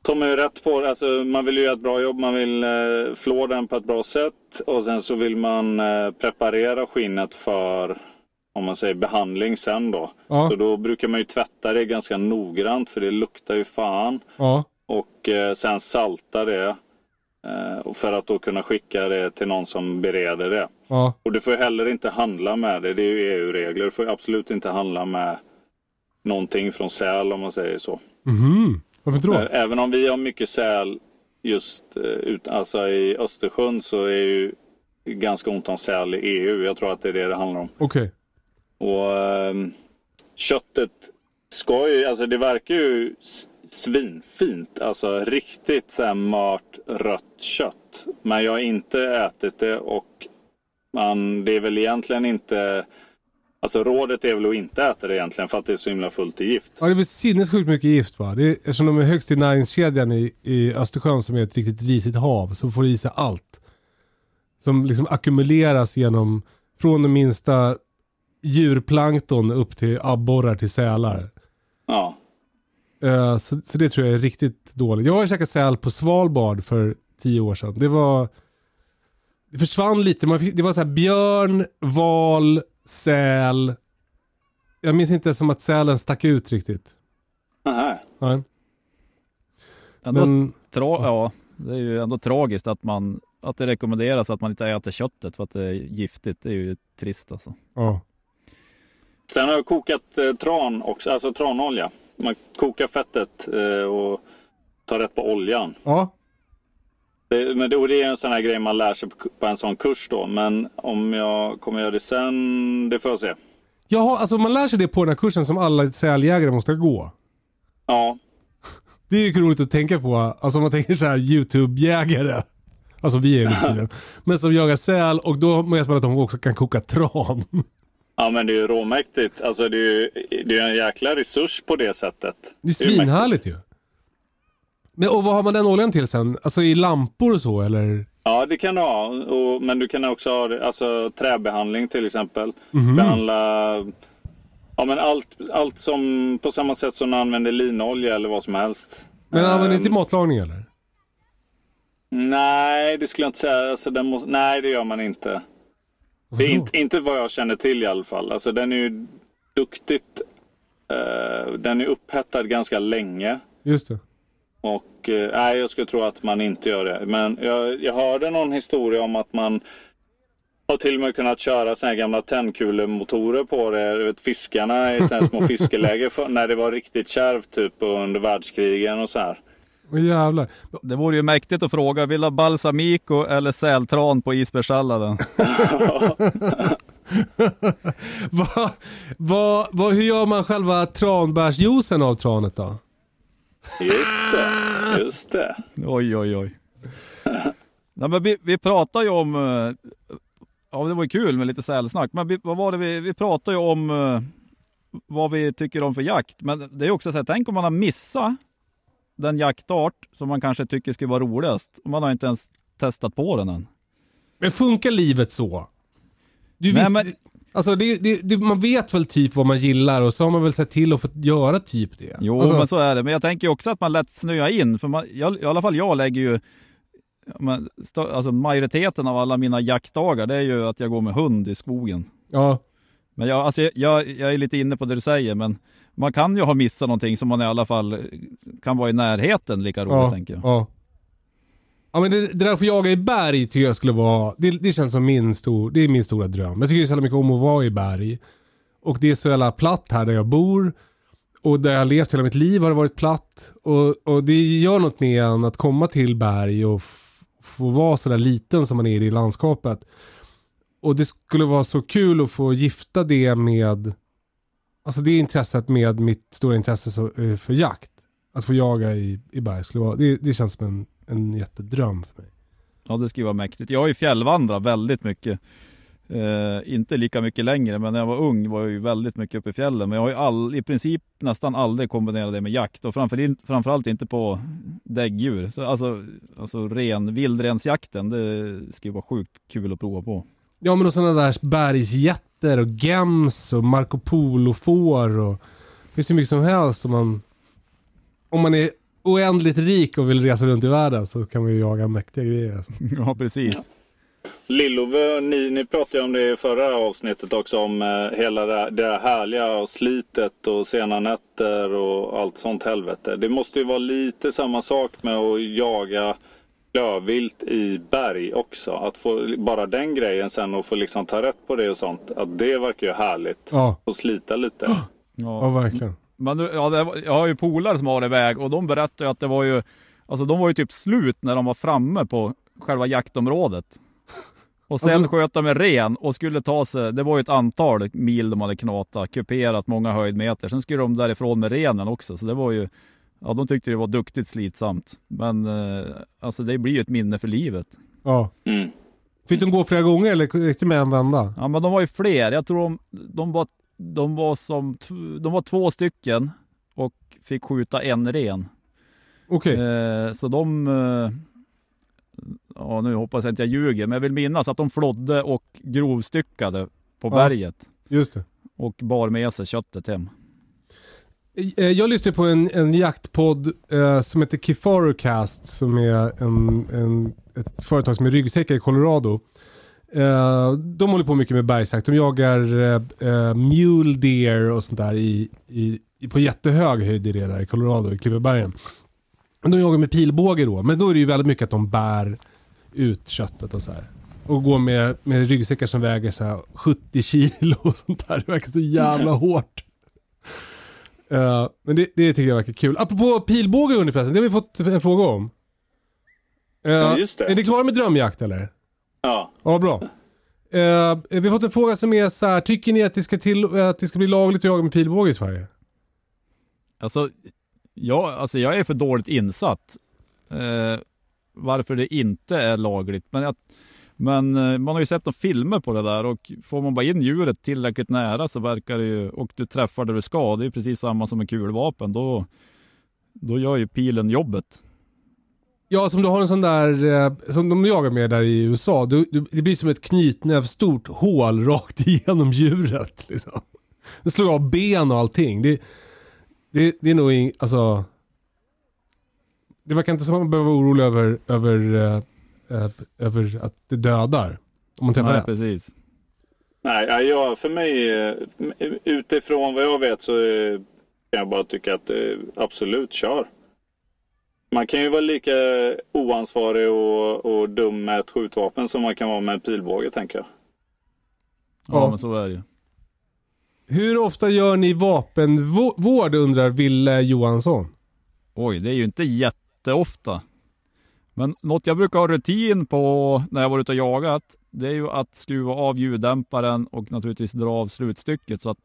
tar man ju rätt på det. Alltså, man vill ju göra ett bra jobb. Man vill eh, flå den på ett bra sätt. Och sen så vill man eh, preparera skinnet för om man säger behandling sen då. Ja. Så då brukar man ju tvätta det ganska noggrant för det luktar ju fan Ja, och eh, sen salta det. Eh, och för att då kunna skicka det till någon som bereder det. ja. Och du får heller inte handla med det. Det är ju EU-regler. Du får absolut inte handla med någonting från säl om man säger så. Mhm. Varför då? Eh, Även om vi har mycket säl just eh, ut, alltså i Östersjön så är ju ganska ont om säl i EU. Jag tror att det är det det handlar om. Okej. Och ehm, köttet ska ju, alltså det verkar ju svinfint. Alltså riktigt så här mört rött kött. Men jag har inte ätit det och man, det är väl egentligen inte Alltså rådet är väl att inte äta det egentligen för att det är så himla fullt i gift. Ja, det är väl sinnessjukt mycket gift va? Det är, eftersom de är högst i näringskedjan i, i Östersjön som är ett riktigt risigt hav så får i sig allt. Som liksom ackumuleras genom, från den minsta djurplankton upp till abborrar till sälar. Ja, Eh, så, så det tror jag är riktigt dåligt. Jag har käkat säl på Svalbard för tio år sedan. Det var... Det försvann lite. Man fick, det var så här björn, val, säl. Jag minns inte som att sälen stack ut riktigt. Aha. Nej. Ändå Men, tra- ja, det är ju ändå tragiskt att, man, att det rekommenderas att man inte äter köttet för att det är giftigt. Det är ju trist alltså. ja. Sen har jag kokat eh, tran också, alltså tranolja. Man kokar fettet eh, och tar rätt på oljan. Ja. Det, men det, och det är en sån här grej man lär sig på, på en sån kurs då. Men om jag kommer göra det sen, det får jag se. Jaha, alltså man lär sig det på den här kursen som alla säljägare måste gå. Ja, Det är ju roligt att tänka på. Alltså om man tänker så här YouTube-jägare. Alltså vi är ju tiden. Men som jagar säl och då vet man att de också kan koka tran. Ja men det är ju råmäktigt. Alltså det är ju det är en jäkla resurs på det sättet. Det är svinhärligt ju. Men, och vad har man den oljan till sen? Alltså i lampor och så eller? Ja, det kan du ha. Och, men du kan också ha det- alltså, träbehandling till exempel. Mhm. Behandla Ja, men allt, allt som på samma sätt som du använder linolja eller vad som helst. Men använder ni Ehm, till matlagning eller? Nej, det skulle jag inte säga. Alltså, den måste, nej, det gör man inte. Det är inte, inte vad jag känner till i alla fall. Alltså, den är ju duktigt... eh, den är upphettad ganska länge. Just det. Och eh, nej, jag skulle tro att man inte gör det. Men jag, jag hörde någon historia om att man har till och med kunnat köra såna här gamla tändkulemotorer på det. Du vet, fiskarna i såna små fiskeläger för, när det var riktigt kärvt typ under världskrigen och så här. Åh jävlar. Det vore ju mäktigt att fråga, vill du ha balsamico eller sältran på isbergssalladen? vad, vad, vad, hur gör man själva tranbärsjuicen av tranet då? Just det, just det. Oj, oj, oj. Nej, men vi, vi pratar ju om, eh, ja det var ju kul med lite sälsnack, men vi, vad var det vi, vi pratar ju om eh, vad vi tycker om för jakt. Men det är också så här, tänk om man har missat den jaktart som man kanske tycker skulle vara roligast. Man har inte ens testat på den än. Men funkar livet så? Du Nej, visst, men- alltså det, det, det, man vet väl typ vad man gillar och så har man väl sett till att få göra typ det. Jo, alltså, men så är det. Men jag tänker också att man lätt snöar in. För man, jag, i alla fall jag lägger ju, men, alltså majoriteten av alla mina jaktdagar, det är ju att jag går med hund i skogen. Ja, Men jag, alltså, jag, jag är lite inne på det du säger, men man kan ju ha missat någonting som man i alla fall kan vara i närheten lika roligt ja, tänker jag. ja. Ja men det, det där att få jaga i berg tycker jag skulle vara, det, det känns som min, stor, det är min stora dröm. Jag tycker så jävla mycket om att vara i berg. Och det är så jävla platt här där jag bor. Och där jag har levt hela mitt liv har det varit platt. Och, och det gör något med en att komma till berg och få vara sådär liten som man är i landskapet. Och det skulle vara så kul att få gifta det med, alltså det intresset med mitt stora intresse eh, för jakt. Att få jaga i, i berg skulle vara, det, det känns som en, en jättedröm för mig. Ja, det skulle vara mäktigt. Jag har ju fjällvandrat väldigt mycket. Eh, inte lika mycket längre, men när jag var ung var jag ju väldigt mycket uppe i fjällen. Men jag har ju all, i princip nästan aldrig kombinerat det med jakt och framför, framförallt inte på däggdjur. Så alltså, alltså ren, vildrensjakten, det skulle vara sjukt kul att prova på. Ja men och sådana där bergsjätter och gems och Marco Polo-får och det finns ju mycket som helst om man om man är oändligt rik och vill resa runt i världen så kan man ju jaga mäktiga grejer. Alltså. ja, precis. Lillove, ni, ni pratade ju om det i förra avsnittet också om eh, hela det, här- det här härliga och slitet och sena nätter och allt sånt helvete. Det måste ju vara lite samma sak med att jaga klövvilt i berg också. Att få bara den grejen sen och få liksom ta rätt på det och sånt. Att det verkar ju härligt. Ja, Och slita lite. ja Ja. verkligen. Men du, ja, det jag har ju polare som har iväg och de berättade ju att det var ju, alltså de var ju typ slut när de var framme på själva jaktområdet. Och sen Alltså- sköt de en ren och skulle ta sig, det var ju ett antal mil de hade knatat, kuperat många höjdmeter. Sen skulle de därifrån med renen också, så det var ju, ja de tyckte det var duktigt slitsamt. Men eh, alltså det blir ju ett minne för livet. Ja. Mm. Fick de gå flera gånger eller det med en vända? Ja men de var ju fler, jag tror de, de var, de var som, de var två stycken och fick skjuta en ren. Okej. Eh, så de, eh, ja nu hoppas jag inte jag ljuger, men jag vill minnas att de flodde och grovstyckade på Ja. berget Just det. och bar med sig köttet hem. Eh, jag lyssnar på en, en jaktpodd eh, som heter Kifarocast som är en, en, ett företag som är ryggsäckar i Colorado. Eh, de håller på mycket med bergsjakt. De jagar eh, eh mule deer och sånt där i, i, på jättehög höjd i det där i Colorado, i Klippebergen. De jagar med pilbåge då, men då är det ju väldigt mycket att de bär ut köttet och så här. Och går med, med ryggsäckar som väger så här 70 kilo och sånt där. Det verkar så jävla hårt. Eh, men det, det tycker jag verkar kul. Apropå pilbåge ungefär, det har vi fått en fråga om. Eh, Ja, just det. Är ni klara med drömjakt eller? Ja. Ja, bra. Eh, vi har fått en fråga som är så här, tycker ni att det ska, till, att det ska bli lagligt att jaga med pilbåge i Sverige? Alltså, jag, alltså jag är för dåligt insatt eh, varför det inte är lagligt. Men, jag, men eh, man har ju sett de filmer på det där och får man bara in djuret tillräckligt nära så verkar det ju, och du träffar det du ska, det är precis samma som en kulvapen, då, då gör ju pilen jobbet. Ja, som du har en sån där, eh, som de jagar med där i USA. Du, du, det blir som ett knytnävstort hål rakt igenom djuret. Liksom. Den slår av ben och allting. Det, det, det är nog in, alltså... Det verkar inte som att man behöver vara orolig över, över, eh, över att det dödar. Om man träffar Nej, rätt. precis. Nej, ja, för mig eh, utifrån vad jag vet så eh, kan jag bara tycka att eh, absolut kör. Man kan ju vara lika oansvarig och, och dum med ett skjutvapen som man kan vara med en pilbåge tänker jag. Ja, Ja. men så är det ju. Hur ofta gör ni vapenvård undrar Ville Johansson. Oj, det är ju inte jätteofta. Men något jag brukar ha rutin på när jag varit ute och jagat, det är ju att skruva av ljuddämparen och naturligtvis dra av slutstycket så att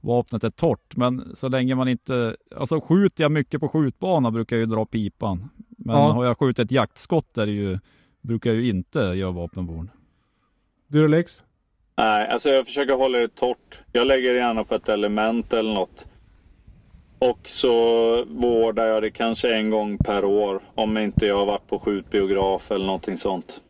vapnet är torrt. Men så länge man inte, alltså skjuter jag mycket på skjutbana brukar jag ju dra pipan. Men Ja. har jag skjutit ett jaktskott är det ju, brukar jag ju inte göra vapenvård. Du då Lex? Nej, alltså jag försöker hålla det torrt. Jag lägger det gärna på ett element eller något. Och så vårdar jag det kanske en gång per år. Om inte jag har varit på skjutbiograf eller någonting sånt.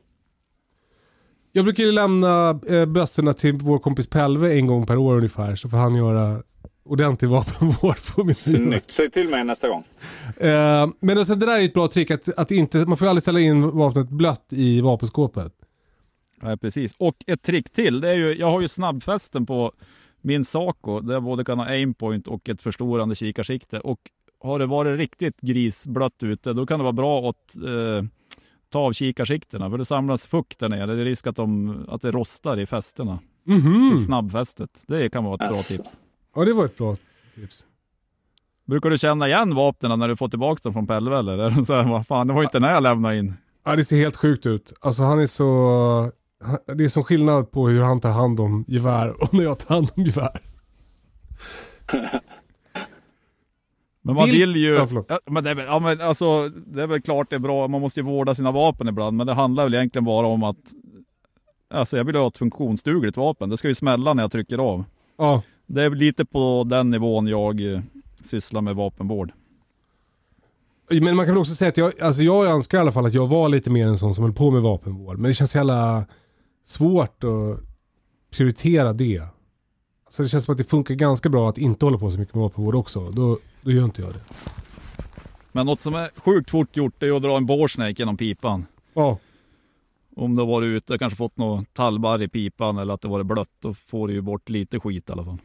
Jag brukar ju lämna eh, bössorna till vår kompis Pelve en gång per år ungefär. Så får han göra ordentlig vapenvård på min Snyggt. Säg till mig nästa gång. Eh, men alltså, det där är ett bra trick. Att, att inte, man får aldrig ställa in vapnet blött i vapenskåpet. Ja, precis. Och ett trick till, det är ju, jag har ju snabbfästen på min Saco där jag både kan ha aimpoint och ett förstorande kikarsikte. Och har det varit riktigt grisblött ute, då kan det vara bra att eh, ta av kikarsiktena, för det samlas fukt där nere. Det är risk att, de, att det rostar i fästena Mhm. till snabbfästet. Det kan vara ett bra tips. Ja, det var ett bra tips. Brukar du känna igen vapnen när du får tillbaka dem från Pelve eller? Är det så här, vad fan, det var inte när jag lämnade in. Ja, det ser helt sjukt ut. Alltså han är så... Det är som skillnad på hur han tar hand om gevär och när jag tar hand om gevär. Men man Vill- ju... Ja. Ja, men det, är, ja, men alltså, det är väl klart det är bra, man måste ju vårda sina vapen ibland, men det handlar väl egentligen bara om att... Alltså jag vill ha ett funktionsdugligt vapen, det ska ju smälla när jag trycker av. Ja, Det är lite på den nivån jag eh, sysslar med vapenvård. men man kan väl också säga att jag, alltså jag önskar i alla fall att jag var lite mer en sån som höll på med vapenvård. Men det känns jävla svårt att prioritera det. Alltså det känns som att det funkar ganska bra att inte hålla på så mycket med vapenvård också. Då, då gör inte jag det. Men något som är sjukt fort gjort är att dra en boresnake genom pipan. Ja, Om du har varit ute, kanske fått något tallbarr i pipan eller att det varit blött, då får du ju bort lite skit i alla fall.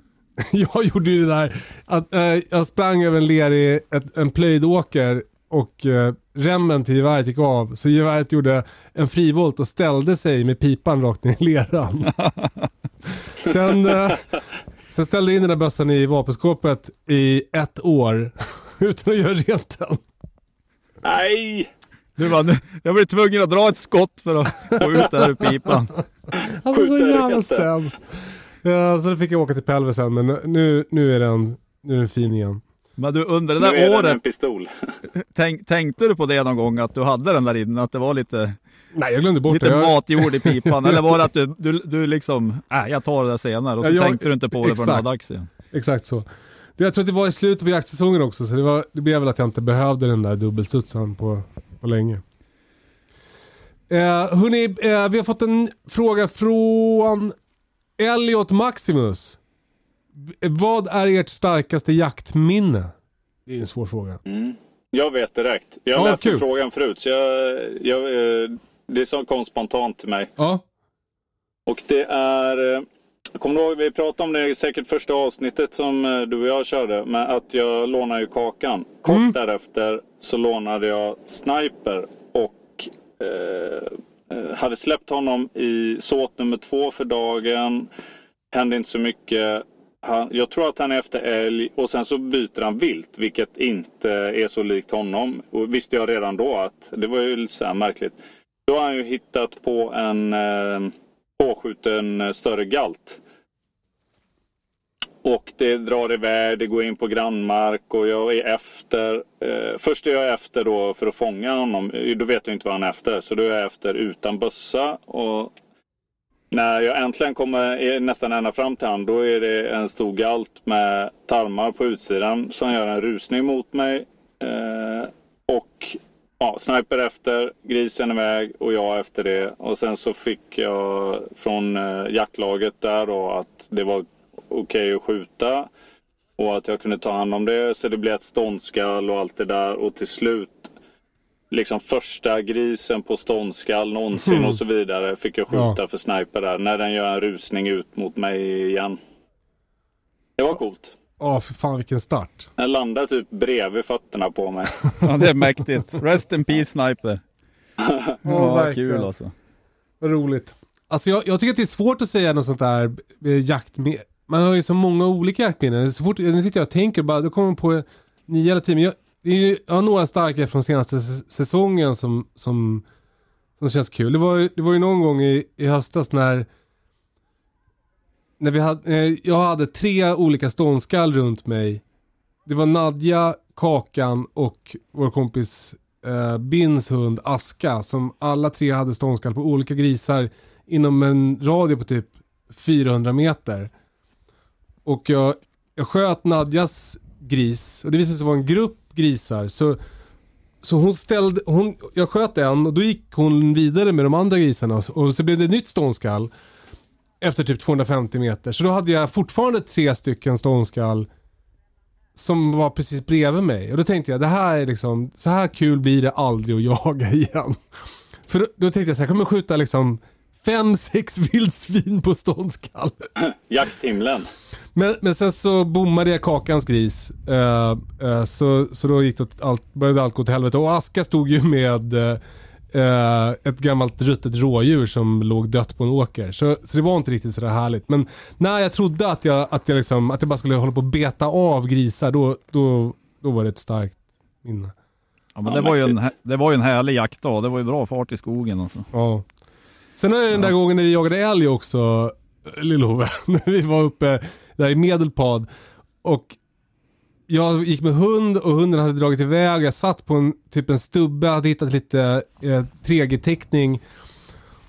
jag gjorde ju det där att eh, jag sprang över en lerig, ett, en plöjdåker och eh, remmen till geväret gick av. Så geväret gjorde en frivolt och ställde sig med pipan rakt ner i leran. sen, eh, sen ställde jag in den där bössan i vapenskåpet i ett år utan att göra rent den. Nej! Du bara, nu, jag blir tvungen att dra ett skott för att få ut det här ur pipan. Alltså så jävla sämst. Ja, så då fick jag åka till Pelve sen men nu, nu, är den, nu är den fin igen. Men du, under det Nu är där den året, en pistol. tänk, tänkte du på det någon gång att du hade den där inne? Att det var lite, Nej jag glömde bort lite det. Jag, matjord i pipan? Eller var det att du, du, du liksom, äh, jag tar det där senare och så Ja, jag- tänkte du inte på det förrän exakt. var dags igen? Exakt så. Det, jag tror att det var i slutet på jaktsäsongen också så det, var, det blev väl att jag inte behövde den där dubbelstudsen på, på länge. Eh, hörni, eh, vi har fått en fråga från Elliot Maximus. Vad är ert starkaste jaktminne? Det är en svår fråga. Jag vet direkt. Jag Ja, läste kul. frågan förut. Så jag, jag, eh, det som kom spontant till mig. Ja, Och det är... eh, Kommer du ihåg, vi pratade om det i säkert första avsnittet som eh, du och jag körde. Men att jag lånade ju Kakan. Kort Mm. därefter så lånade jag Sniper och eh, hade släppt honom i såt nummer två för dagen. Hände inte så mycket. Han, jag tror att han är efter älg och sen så byter han vilt, vilket inte är så likt honom. Och visste jag redan då att det var ju lite så här märkligt. Då har han ju hittat på en eh, påskjuten eh, större galt. Och det drar iväg, det går in på grannmark och jag är efter. Eh, först är jag efter då för att fånga honom. Då vet jag inte vad han är efter. Så då är jag efter utan bössa. Och när jag äntligen kommer nästan ända fram till han, då är det en stor galt med tarmar på utsidan som gör en rusning mot mig. Eh, och ja, sniper efter, grisen iväg och jag efter det. Och sen så fick jag från eh, jaktlaget där då att det var okej okay att skjuta. Och att jag kunde ta hand om det. Så det blev ett ståndskall och allt det där. Och till slut, liksom första grisen på ståndskall någonsin mm. och så vidare. Fick jag skjuta ja. för sniper där. När den gör en rusning ut mot mig igen. Det var coolt. Ja, oh, för fan vilken start. Den landade typ bredvid fötterna på mig. ja, det är mäktigt. Rest in peace sniper. ja, oh, kul alltså. Vad roligt. Alltså jag, jag, tycker att det är svårt att säga något sånt där eh, jakt med, Man har ju så många olika jaktminnen. Så fort, nu sitter jag och tänker bara, då kommer man på nya eller tio. Jag, jag har några starka från senaste säsongen som, som, som känns kul. Det var, det var ju någon gång i, i höstas när när vi hade, eh, jag hade tre olika ståndskall runt mig. Det var Nadja, Kakan och vår kompis eh, Bins hund Aska som alla tre hade ståndskall på olika grisar inom en radie på typ 400 meter. Och jag, jag sköt Nadjas gris och det visade sig vara en grupp grisar. Så, så hon ställde, hon, jag sköt en och då gick hon vidare med de andra grisarna och så blev det ett nytt ståndskall efter typ 250 meter. Så då hade jag fortfarande tre stycken ståndskall som var precis bredvid mig. Och då tänkte jag, det här är liksom, så här kul blir det aldrig att jaga igen. För då, då tänkte jag så här, jag kommer skjuta liksom fem, sex vildsvin på ståndskall. Jakthimlen. Men, men sen så bommade jag Kakans gris. Uh, uh, så, så då gick det allt, började allt gå till helvete. Och Aska stod ju med uh, Uh, ett gammalt ruttet rådjur som låg dött på en åker. Så, så det var inte riktigt sådär härligt. Men när jag trodde att jag, att jag, liksom, att jag bara skulle hålla på att beta av grisar, då, då, då var det ett starkt minne. Ja, men det, var ju en, det var ju en härlig jaktdag. Det var ju bra fart i skogen alltså. Ja. Sen är det den där gången när vi jagade älg också, Lill-Ove. när vi var uppe där i Medelpad. Och jag gick med hund och hunden hade dragit iväg. Jag satt på en, typ en stubbe, hade hittat lite eh, 3G-täckning.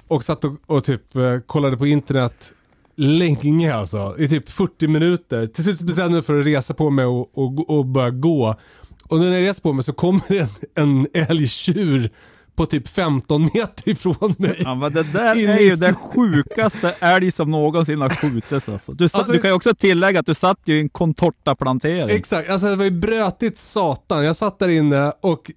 Och satt och, och typ eh, kollade på internet länge alltså. I typ 40 minuter. Till slut bestämde jag mig för att resa på mig och, och, och börja gå. Och när jag reser på mig så kommer en, en älgtjur på typ 15 meter ifrån mig. Ja, men det där är ju den sjukaste älg som någonsin har skjutits alltså. Du, alltså, du kan ju också tillägga att du satt ju i en contorta-plantering. Exakt, alltså det var ju brötigt satan. Jag satt där inne och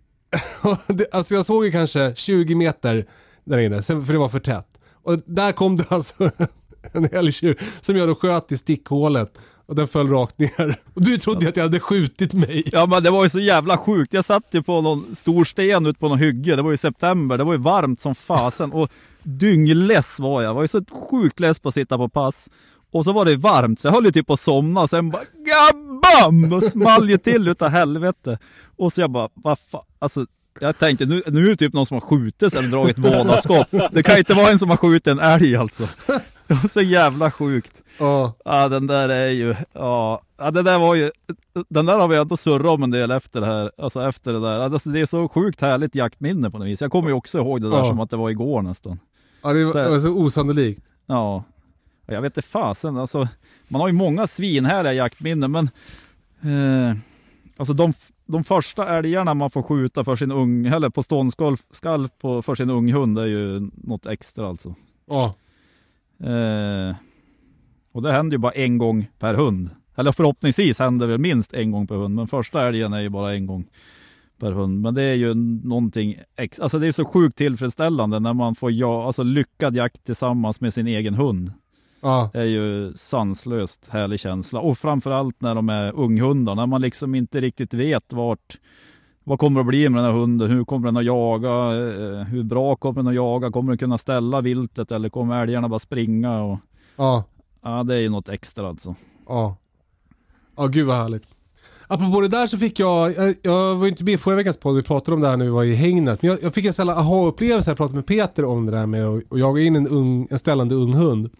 alltså jag såg ju kanske 20 meter där inne, för det var för tätt. Och där kom det alltså en älgtjur som jag då sköt i stickhålet och den föll rakt ner. Och du trodde att jag hade skjutit mig. Ja men det var ju så jävla sjukt. Jag satt ju på någon stor sten ute på någon hygge. Det var ju september. Det var ju varmt som fasen. Och dyngless var jag. Jag var ju så sjukt less på att sitta på pass. Och så var det varmt så jag höll ju typ på att somna. Sen bara GABAM! Och small ju till utav helvete. Och så jag bara, vad fan. Alltså jag tänkte nu, nu är det typ någon som har skjutit eller dragit vådaskott. Det kan inte vara en som har skjutit en älg alltså. Det var så jävla sjukt. Ja. ja, den där är ju, ja, ja det där var ju, den där har vi ändå surrat om en del efter det här, alltså efter det där. Alltså, det är så sjukt härligt jaktminne på något vis. Jag kommer ju också ihåg det där ja. som att det var igår nästan. Ja, det var så, det var så osannolikt. Ja, jag vet inte fasen, alltså man har ju många svinhärliga jaktminnen men eh, alltså de, de första älgarna man får skjuta för sin ung, eller på ståndskall för sin unghund är ju något extra alltså. Ja. Eh, och det händer ju bara en gång per hund. Eller förhoppningsvis händer det minst en gång per hund, men första älgen är ju bara en gång per hund. Men det är ju någonting, ex alltså det är så sjukt tillfredsställande när man får ja, alltså lyckad jakt tillsammans med sin egen hund. Ja. Det är ju sanslöst härlig känsla. Och framförallt när de är unghundar, när man liksom inte riktigt vet vart vad kommer det att bli med den här hunden? Hur kommer den att jaga? Eh, hur bra kommer den att jaga? Kommer den kunna ställa viltet eller kommer älgarna bara springa? Och... Ja. Ja, det är ju något extra alltså. Ja. Ja, gud vad härligt. Apropå det där så fick jag, jag, jag var inte med förra veckans podd, vi pratade om det här när vi var i hängnet. Men jag, jag fick en sån aha-upplevelse när jag pratade med Peter om det där med att jaga in en, ung, en ställande ung hund.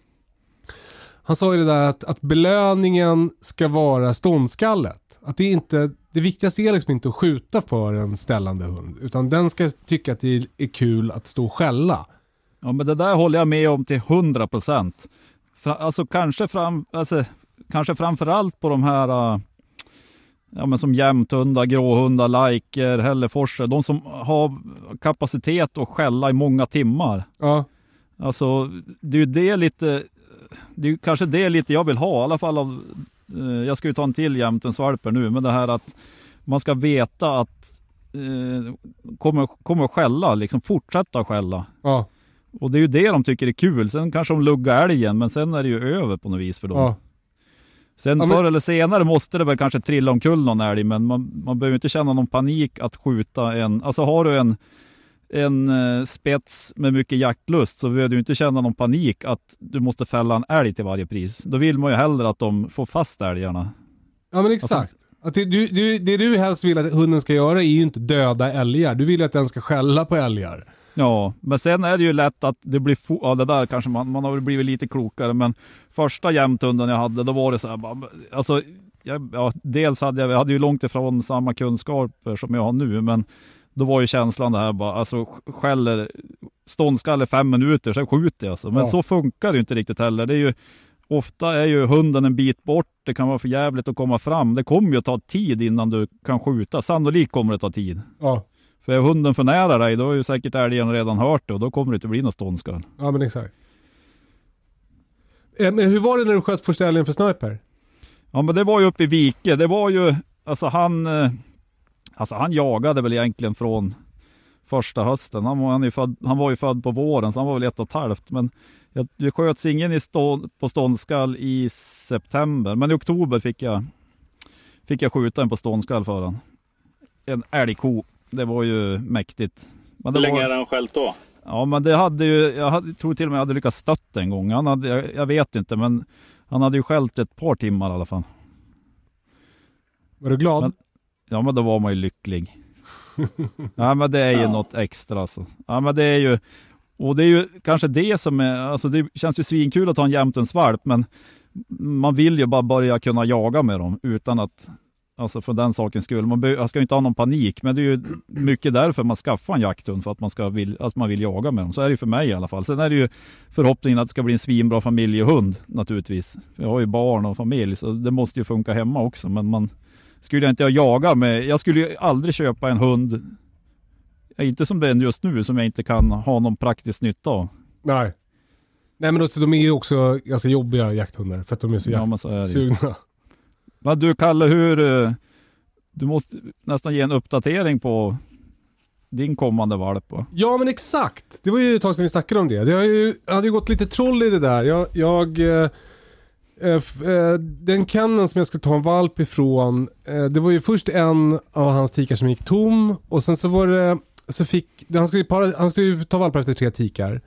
Han sa ju det där att, att belöningen ska vara ståndskallet. Att det inte, det viktigaste är liksom inte att skjuta för en ställande hund. Utan den ska tycka att det är kul att stå och skälla. Ja men det där håller jag med om till 100 procent. Alltså kanske, fram, alltså, kanske framförallt på de här uh, ja, men som jämthundar, gråhundar, lajker, hälleforser. De som har kapacitet att skälla i många timmar. Ja. Alltså det är ju det lite det är kanske det lite jag vill ha, i alla fall av, jag ska ju ta en till jämtensvalper nu, men det här att man ska veta att eh, kommer, kommer skälla, liksom fortsätta skälla. Ja. Och det är ju det de tycker är kul. Sen kanske de luggar älgen, men sen är det ju över på något vis för dem. ja. Sen Ja, men- förr eller senare måste det väl kanske trilla omkull någon älg, men man, man behöver inte känna någon panik att skjuta en... Alltså har du en, en eh, spets med mycket jaktlust så behöver du inte känna någon panik att du måste fälla en älg till varje pris. Då vill man ju hellre att de får fast älgarna. Ja men exakt. Att det, du, du, det du helst vill att hunden ska göra är ju inte döda älgar. Du vill ju att den ska skälla på älgar. Ja, men sen är det ju lätt att det blir... Ja, det där kanske man, man har blivit lite klokare, men första jämthunden jag hade, då var det så här alltså, jag, ja, dels hade jag, jag hade ju långt ifrån samma kunskaper som jag har nu, men då var ju känslan det här bara, alltså skäller ståndskalle fem minuter, sen skjuter jag alltså. Men Ja. så funkar det inte riktigt heller. Det är ju, ofta är ju hunden en bit bort, det kan vara för jävligt att komma fram. Det kommer ju att ta tid innan du kan skjuta. Sannolikt kommer det ta tid. Ja. För är hunden för nära dig, då är ju säkert älgen redan hört det och då kommer det inte bli något ståndskall. Ja men exakt. Eh, Men hur var det när du sköt första älgen för sniper? Ja men det var ju uppe i Vike. Det var ju, alltså han, eh, alltså han jagade väl egentligen från första hösten. Han var, han, född, han var ju född på våren så han var väl ett och ett halvt. Men jag, det sköts ingen i stå, på ståndskall i september. Men i oktober fick jag, fick jag skjuta en på ståndskall för han. En älgko. Det var ju mäktigt. Men det Hur länge var, hade han skällt då? Ja men det hade ju, jag hade, tror till och med jag hade lyckats stötta en gång. Han hade, jag, jag vet inte men han hade ju skällt ett par timmar i alla fall. Var du glad? Men- Ja men då var man ju lycklig. ja men det är ju Ja. något extra alltså. Ja men det är ju, och det är ju kanske det som är, alltså det känns ju svinkul att ha en jämtensvalp men man vill ju bara börja kunna jaga med dem utan att, alltså för den sakens skull. Man, be, ska ju inte ha någon panik men det är ju mycket därför man skaffar en jakthund för att man, ska vill, att man vill jaga med dem. Så är det ju för mig i alla fall. Sen är det ju förhoppningen att det ska bli en svinbra familjehund naturligtvis. Jag har ju barn och familj så det måste ju funka hemma också men man skulle jag inte jaga med, jag skulle ju aldrig köpa en hund, inte som är just nu, som jag inte kan ha någon praktisk nytta av. Nej. Nej men också, de är ju också ganska jobbiga jakthundar för att de är så Ja, jakt- men du Kalle, hur, eh, du måste nästan ge en uppdatering på din kommande valp va? Ja men exakt. Det var ju ett tag sedan vi snackade om det. Det har ju, hade ju gått lite troll i det där. Jag, jag eh, Eh, eh, den kenneln som jag skulle ta en valp ifrån, eh, det var ju först en av hans tikar som gick tom och sen så var det, så fick, han skulle, ju para, han skulle ta valpar efter tre tikar.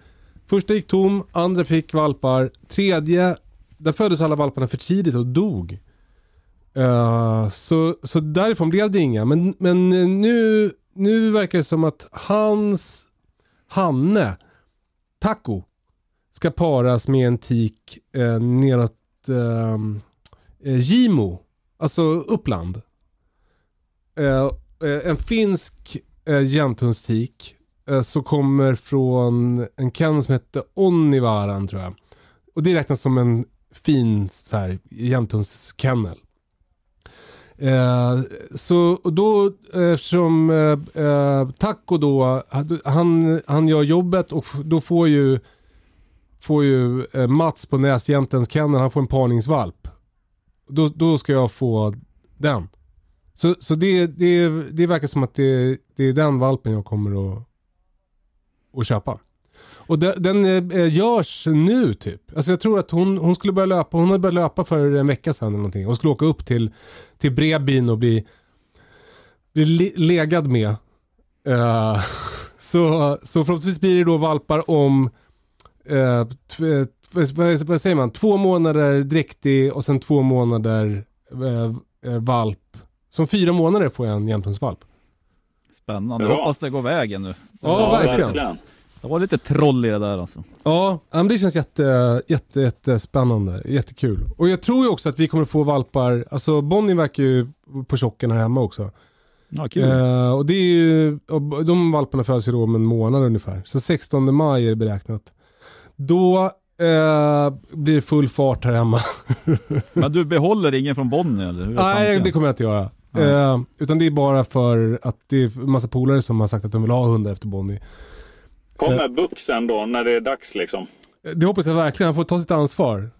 Första gick tom, andra fick valpar, tredje, där föddes alla valparna för tidigt och dog. Så, så därifrån blev det inga. Men, men nu, nu verkar det som att hans Hanne, Taco, ska paras med en tik eh, neråt Ehm, eh, Gimo, alltså Uppland. Eh, eh en finsk eh, jämthundstik eh, som kommer från en kennel som heter Onnivaran tror jag. Och det räknas som en fin så här, jämthundskennel. Eh, så då eftersom eh, eh, Taco då, han, han gör jobbet och då får ju, får ju eh, Mats på Näsjämtens kennel, han får en parningsvalp. Då, då ska jag få den. Så, så det, det, det verkar som att det, det är den valpen jag kommer att, att köpa. Och den, den eh, görs nu typ. Alltså jag tror att hon, hon skulle börja löpa, hon hade börjat löpa för en vecka sedan eller någonting. Hon skulle åka upp till, till Bredbyn och bli, bli legad med. Uh, så, så förhoppningsvis blir det då valpar om, vad, vad- säger man, två månader dräktig och sen två månader eh, eh, valp. Som fyra månader får jag en jämthundsvalp. Spännande, Bra. hoppas det går vägen nu. Ja, verkligen. Det var lite troll i det där alltså. Ja, ja, men det känns jätte, jätte, jättespännande. Jättekul. Och jag tror ju också att vi kommer få valpar, alltså Bonnie verkar ju på tjocken här hemma också. Ja, kul. Eh, och det är ju, och de valparna föds ju då om en månad ungefär. Så 16 maj är det beräknat. Då eh, blir det full fart här hemma. Men du behåller ingen från Bonnie eller? Hur Nej, det kommer jag inte göra. Eh, utan det är bara för att det är en massa polare som har sagt att de vill ha hundar efter Bonnie. Kommer Buck sen då när det är dags liksom? Det hoppas jag verkligen. Han får ta sitt ansvar.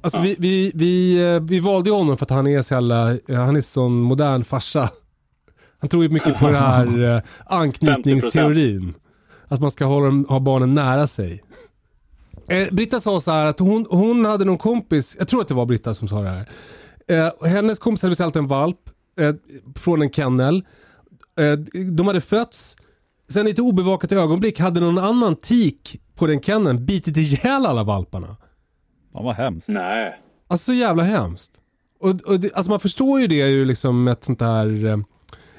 Alltså vi, vi, vi, eh, vi valde ju honom för att han är så jävla, eh, han är sån modern farsa. Han tror ju mycket på den här eh, anknytningsteorin. Att man ska hålla, ha barnen nära sig. Eh, Britta sa så här att hon, hon hade någon kompis, jag tror att det var Britta som sa det här. Eh, hennes kompis hade beställt en valp eh, från en kennel. Eh, de hade fötts. Sen i ett obevakat ögonblick hade någon annan tik på den kenneln bitit ihjäl alla valparna. Fan vad hemskt. Nej. Alltså så jävla hemskt. Och, och det, alltså man förstår ju det ju liksom ett sånt här eh,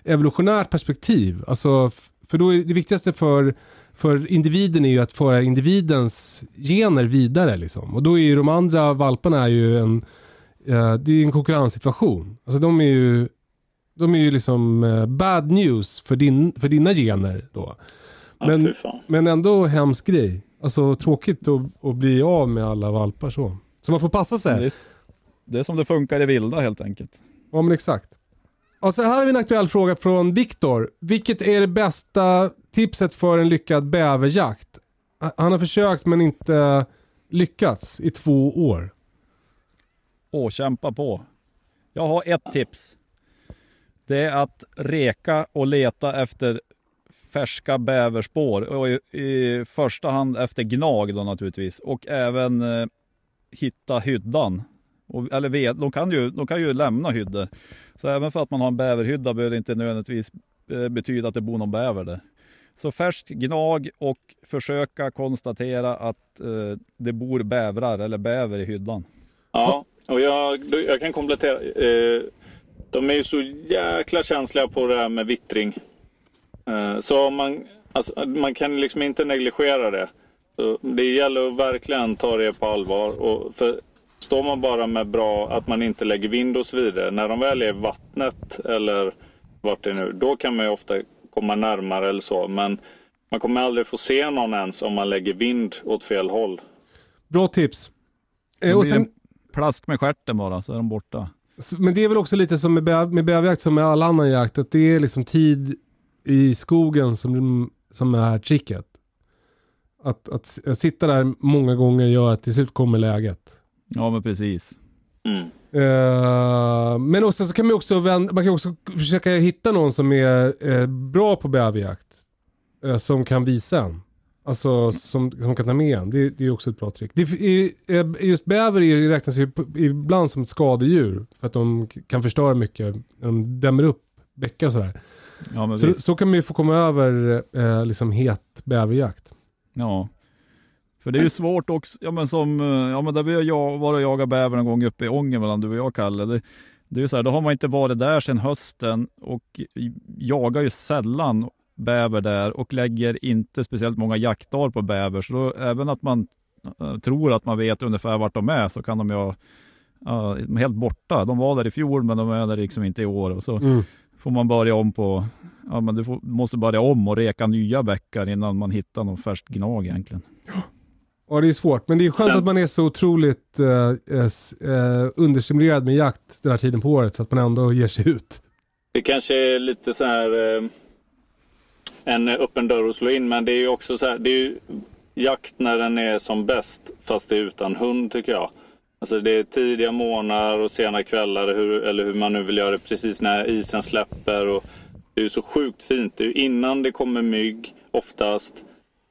evolutionärt perspektiv. Alltså, för då är det viktigaste för, för individen är ju att föra individens gener vidare. Liksom. Och då är ju de andra valparna är ju en, eh, det är en konkurrenssituation. Alltså de är ju, de är ju liksom eh, bad news för, din, för dina gener då. Ja, Men- fan. Men ändå hemsk grej. Alltså tråkigt att, att bli av med alla valpar så. Så man får passa sig. Det är, det är som det funkar i vilda helt enkelt. Ja men exakt. Och så här har vi en aktuell fråga från Viktor. Vilket är det bästa tipset för en lyckad bäverjakt? Han har försökt men inte lyckats i två år. Åh, kämpa på. Jag har ett tips. Det är att reka och leta efter färska bäverspår. Och i, i första hand efter gnag då naturligtvis. Och även eh, hitta hyddan. Och, eller ved, de, kan ju, de kan ju lämna hyddor. Så även för att man har en bäverhydda behöver det inte nödvändigtvis eh, betyda att det bor någon bäver där. Så färskt gnag och försöka konstatera att eh, det bor bävrar eller bäver i hyddan. Ja, och jag, jag kan komplettera. Eh, de är ju så jäkla känsliga på det här med vittring. Eh, så man, alltså, man kan liksom inte negligera det. Så det gäller att verkligen ta det på allvar. Och för står man bara med bra, att man inte lägger vind och så vidare. När de väl är i vattnet eller vart det är nu, då kan man ju ofta komma närmare eller så. Men man kommer aldrig få se någon ens om man lägger vind åt fel håll. Bra tips. Eh, och sen, en plask med stjärten bara så är de borta. men det är väl också lite som med, bäv, med bäverjakt som med all annan jakt. Att det är liksom tid i skogen som, som är tricket. Att, att, att sitta där många gånger gör att till slut kommer läget. Ja men precis. Mm. Eh, men också, så kan man, också vända, man kan också försöka hitta någon som är eh, bra på bäverjakt. eh, som kan visa en. Alltså som, som kan ta med en. Det, det är också ett bra trick. Det, eh, just bäver är- räknas ju ibland som ett skadedjur. För att de kan förstöra mycket. De dämmer upp bäckar och sådär. Ja Så, så kan man ju få komma över liksom het bäverjakt. Ja. För det är ju svårt också, ja men som, eh, ja men där vi har jag varit och jagat bäver en gång uppe i Ångermanland, du och jag Kalle. Det, det är ju så här, då har man inte varit där sedan hösten och jagar ju sällan bäver där och lägger inte speciellt många jaktdagar på bäver. Så då, även att man eh, tror att man vet ungefär vart de är så kan de ju ja, helt borta. De var där i fjol men de är där liksom inte i år. Och så Mm. får man börja om på, ja men du får, måste börja om och reka nya bäckar innan man hittar någon färskt gnag egentligen. Ja det är svårt. Men det är skönt Sen- att man är så otroligt eh, eh, eh, understimulerad med jakt den här tiden på året. Så att man ändå ger sig ut. Det kanske är lite så här eh, en öppen dörr att slå in, men det är ju också så här, det är ju jakt när den är som bäst, fast det är utan hund tycker jag. Alltså det är tidiga morgnar och sena kvällar, hur, eller hur man nu vill göra det, precis när isen släpper. Och det är ju så sjukt fint. Det är ju innan det kommer mygg, oftast.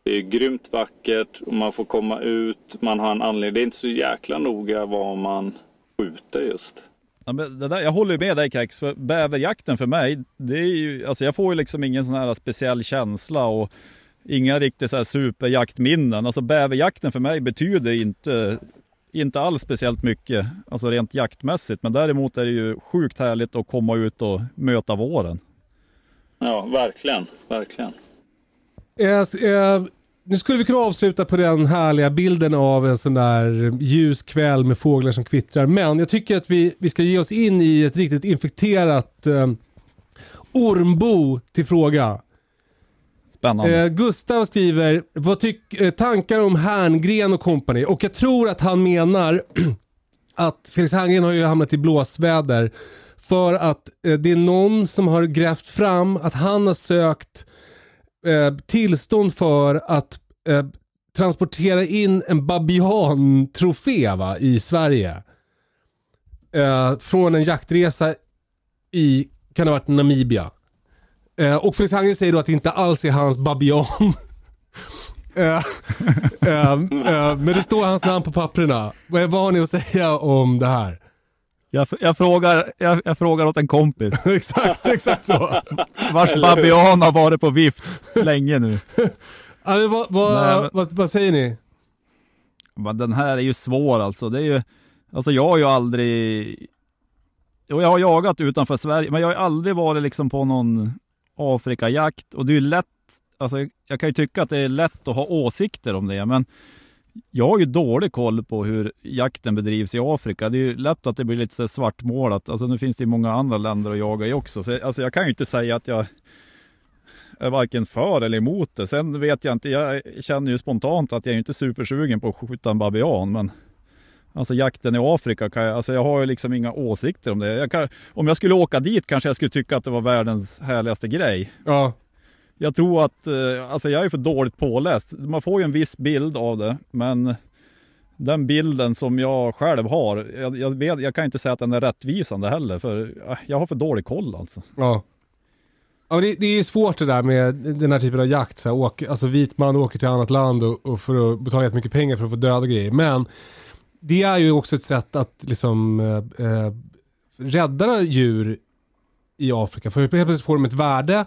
Det är grymt vackert och man får komma ut, man har en anledning. Det är inte så jäkla noga vad man skjuter just. Ja, det där, jag håller ju med dig för bäverjakten för mig, det är ju, alltså jag får ju liksom ingen sån här speciell känsla och inga riktigt så här superjaktminnen. Alltså bäverjakten för mig betyder inte, inte alls speciellt mycket, alltså rent jaktmässigt. Men däremot är det ju sjukt härligt att komma ut och möta våren. Ja, verkligen, verkligen. Eh, eh, nu skulle vi kunna avsluta på den härliga bilden av en sån där ljus kväll med fåglar som kvittrar. Men jag tycker att vi, vi ska ge oss in i ett riktigt infekterat eh, ormbo till fråga. Spännande. Eh, Gustav skriver, vad tyck, eh, tankar om Herngren och kompani? Och jag tror att han menar att Felix Herngren har ju hamnat i blåsväder för att eh, det är någon som har grävt fram att han har sökt eh, tillstånd för att eh, transportera in en babian-trofé va, i Sverige. Eh, från en jaktresa i, kan det ha varit Namibia. Eh, och Felix Hangren säger då att det inte alls är hans babian. Eh, eh, eh, men det står hans namn på papperna. Vad har ni att säga om det här? Jag, jag, frågar, jag, jag frågar åt en kompis. exakt, exakt så. Vars babian har varit på vift länge nu. Men vad, vad, Nej, vad, vad säger ni? Men den här är ju svår alltså. Det är ju, alltså jag har ju aldrig... Jo, jag har jagat utanför Sverige, men jag har aldrig varit liksom på någon Afrikajakt. Och det är ju lätt, alltså jag kan ju tycka att det är lätt att ha åsikter om det, men jag har ju dålig koll på hur jakten bedrivs i Afrika. Det är ju lätt att det blir lite svartmålat. Alltså nu finns det ju många andra länder att jaga i också. Så, alltså jag kan ju inte säga att jag är varken för eller emot det. Sen vet jag inte, jag känner ju spontant att jag är inte supersugen på att skjuta en babian, men Alltså jakten i Afrika, kan jag, alltså jag har ju liksom inga åsikter om det. Jag kan, om jag skulle åka dit kanske jag skulle tycka att det var världens härligaste grej. Ja, jag tror att, eh, alltså jag är för dåligt påläst. Man får ju en viss bild av det, men den bilden som jag själv har, jag, jag, vet, jag kan inte säga att den är rättvisande heller, för eh, jag har för dålig koll alltså. ja. ja det, det är ju svårt det där med den här typen av jakt. Så här, åk, alltså vit man åker till annat land och, och för att betala jättemycket pengar för att få döda grejer. Men det är ju också ett sätt att liksom eh, eh, rädda djur i Afrika. För helt plötsligt får de ett värde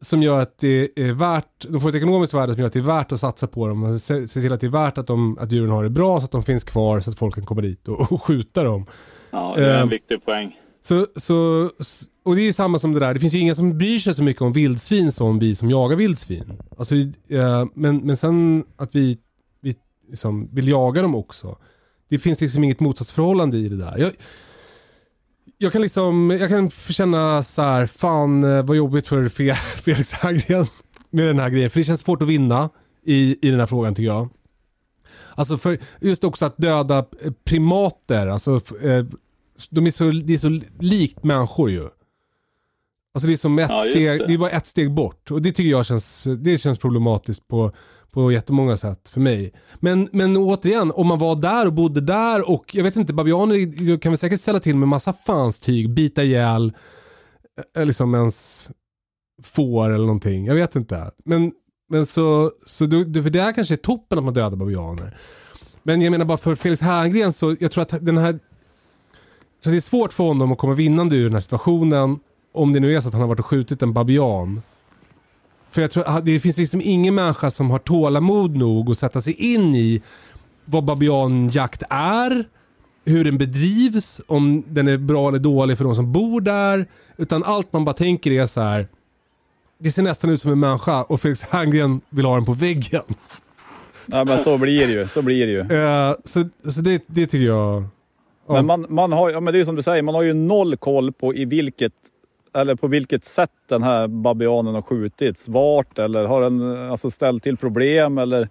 som gör att det är värt, de får ett ekonomiskt värde som gör att det är värt att satsa på dem. Och se, se till att det är värt att, de, att djuren har det bra så att de finns kvar så att folk kan komma dit och, och skjuta dem. Ja, det är en Ehm. viktig poäng. Så, så, och det är ju samma som det där, det finns ju ingen som bryr sig så mycket om vildsvin som vi som jagar vildsvin. Alltså, eh, men, men sen att vi, vi liksom vill jaga dem också. Det finns liksom inget motsatsförhållande i det där. Jag, jag kan liksom, jag kan känna så här, fan eh, vad jobbigt för Felix Herngren med den här grejen. För det känns svårt att vinna i, i den här frågan tycker jag. Alltså för just också att döda primater, alltså eh, de är så, det är så likt människor ju. Alltså det är som ett Ja, steg, det. det är bara ett steg bort. Och det tycker jag känns, det känns problematiskt på, på jättemånga sätt för mig. Men, men återigen, om man var där och bodde där och jag vet inte, babianer kan vi säkert ställa till med massa fanstyg, bita ihjäl eh, liksom ens får eller någonting. Jag vet inte. Men, men så, så det, för det här kanske är toppen att man dödar babianer. Men jag menar bara för Felix Herngren så jag tror att den här så det är svårt för honom att komma vinnande ur den här situationen om det nu är så att han har varit och skjutit en babian. För jag tror att det finns liksom ingen människa som har tålamod nog att sätta sig in i vad babianjakt är, hur den bedrivs, om den är bra eller dålig för de som bor där. Utan allt man bara tänker är så här. Det ser nästan ut som en människa och Felix Herngren vill ha den på väggen. Ja men så blir det ju, så blir det ju. Eh, så så det, det tycker jag... Ja. Men man, man har, ja, men det är som du säger, man har ju noll koll på i vilket eller på vilket sätt den här babianen har skjutits. Vart eller har den alltså, ställt till problem eller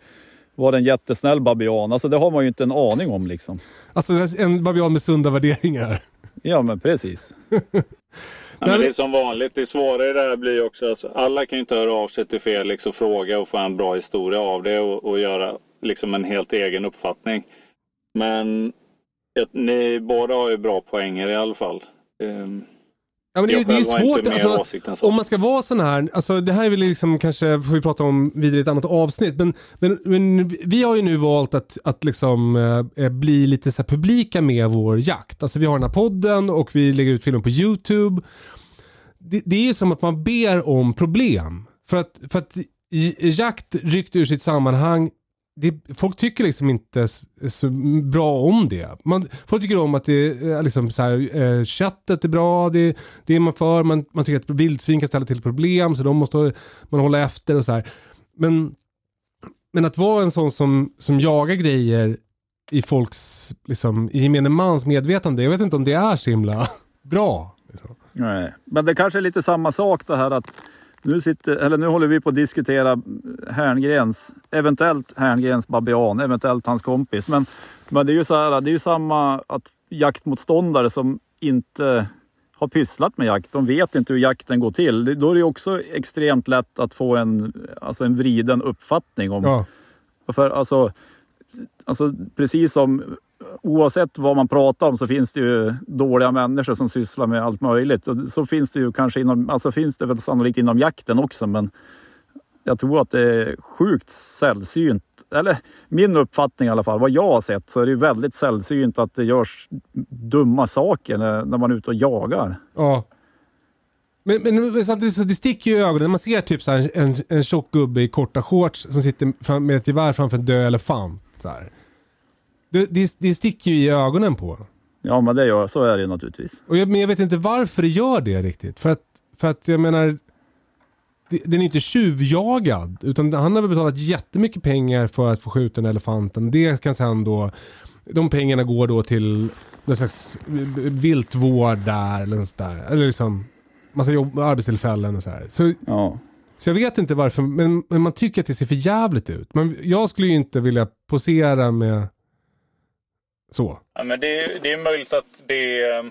var det en jättesnäll babian? Alltså det har man ju inte en aning om liksom. Alltså en babian med sunda värderingar. Ja men precis. Ja, men det är som vanligt. Det svåra i det här blir också att alla kan ju inte höra av sig till Felix och fråga och få en bra historia av det och, och göra liksom en helt egen uppfattning. Men ett, ni båda har ju bra poänger i alla fall. Ehm, Ja, men det, jag det är ju svårt. Alltså, om man ska vara sån här, alltså det här vill liksom kanske, får vi prata om vidare i ett annat avsnitt, men, men, men vi har ju nu valt att, att liksom eh, bli lite så publika med vår jakt. Alltså vi har den här podden och vi lägger ut filmen på YouTube. Det, det är ju som att man ber om problem. För att, för att jakt ryckt ur sitt sammanhang det, folk tycker liksom inte så bra om det. Man, folk tycker om att det är liksom så här, eh, köttet är bra, det, det är man för, man, man tycker att vildsvin kan ställa till problem så de måste man hålla efter och så här. Men, men att vara en sån som, som jagar grejer i folks, liksom, i gemene mans medvetande, jag vet inte om det är så himla bra. Liksom. Nej. Men det kanske är lite samma sak det här att nu, sitter, eller nu håller vi på att diskutera Herngrens, eventuellt Herngrens babian, eventuellt hans kompis. Men, men det är ju så här, det är ju samma att jaktmotståndare som inte har pysslat med jakt, de vet inte hur jakten går till. Då är det ju också extremt lätt att få en, alltså en vriden uppfattning om, Ja. För alltså, alltså precis som oavsett vad man pratar om så finns det ju dåliga människor som sysslar med allt möjligt. Och så finns det ju kanske inom, alltså finns det väl sannolikt inom jakten också men jag tror att det är sjukt sällsynt. Eller min uppfattning i alla fall, vad jag har sett så är det ju väldigt sällsynt att det görs dumma saker när, när man är ute och jagar. Ja. Men, men samtidigt så det sticker ju i ögonen. När Man ser typ så här en, en tjock gubbe i korta shorts som sitter fram, med ett gevär framför en död elefant. Så här. Det, det, det sticker ju i ögonen på Ja men det gör, så är det ju naturligtvis. och jag, Men jag vet inte varför det gör det riktigt. För att, för att jag menar, det, den är inte tjuvjagad. Utan han har väl betalat jättemycket pengar för att få skjuta den elefanten. Det kan sen då, de pengarna går då till någon slags viltvård där eller något där. Eller liksom massa jobb, arbetstillfällen och så här. Så, Ja. så jag vet inte varför, men, men man tycker att det ser för jävligt ut. Men jag skulle ju inte vilja posera med så. Ja, men det, är- det är möjligt att det eh,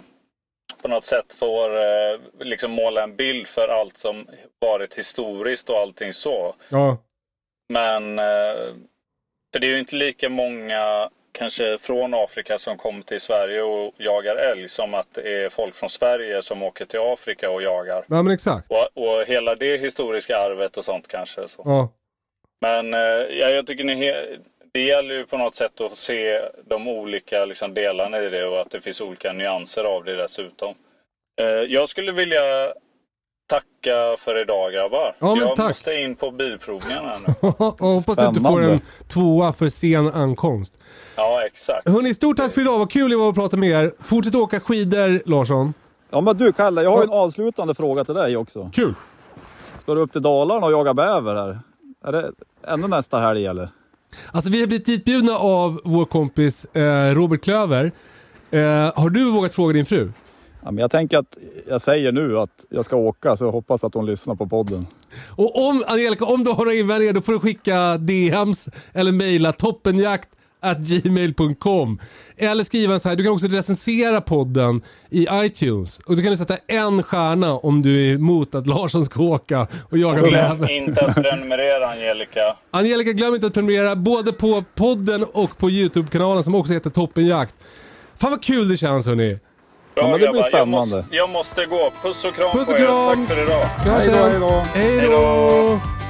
på något sätt får eh, liksom måla en bild för allt som varit historiskt och allting så. Ja, Men eh, för det är ju inte lika många kanske från Afrika som kommer till Sverige och jagar älg som att det är folk från Sverige som åker till Afrika och jagar. ja men exakt. Och, och hela det historiska arvet och sånt kanske. Så. Ja. Men eh, ja, jag tycker ni det gäller ju på något sätt att se de olika liksom, delarna i det och att det finns olika nyanser av det dessutom. Eh, jag skulle vilja tacka för idag grabbar. Ja, men jag tack. måste in på bilprovningen här nu. hoppas du inte får en tvåa för sen ankomst. Ja, exakt. Hörni, stort tack för idag. Vad kul det var att prata med er. Fortsätt åka skidor, Larsson. Ja men du Kalle, jag har ju en avslutande fråga till dig också. Kul! Ska du upp till Dalarna och jaga bäver här? Är det ännu nästa helg eller? Alltså vi har blivit ditbjudna av vår kompis eh, Robert Klöver. Eh, har du vågat fråga din fru? Ja, men jag tänker att jag säger nu att jag ska åka så jag hoppas att hon lyssnar på podden. Och om, Angelica, om du har några invändningar då får du skicka DMs eller mejla toppenjakt gmail.com Eller skriva så här, du kan också recensera podden i iTunes. Och då kan du sätta en stjärna om du är emot att Larsson ska åka och jaga Glöm bäver. inte att prenumerera Angelica. Angelica, glöm inte att prenumerera både på podden och på YouTube-kanalen som också heter Toppenjakt. Fan vad kul det känns hörni. Bra Ja, men det blir grabbar, jag spännande. måste, jag måste gå. Puss och kram Puss på och er. kram. Tack för idag. Hej då, hej då.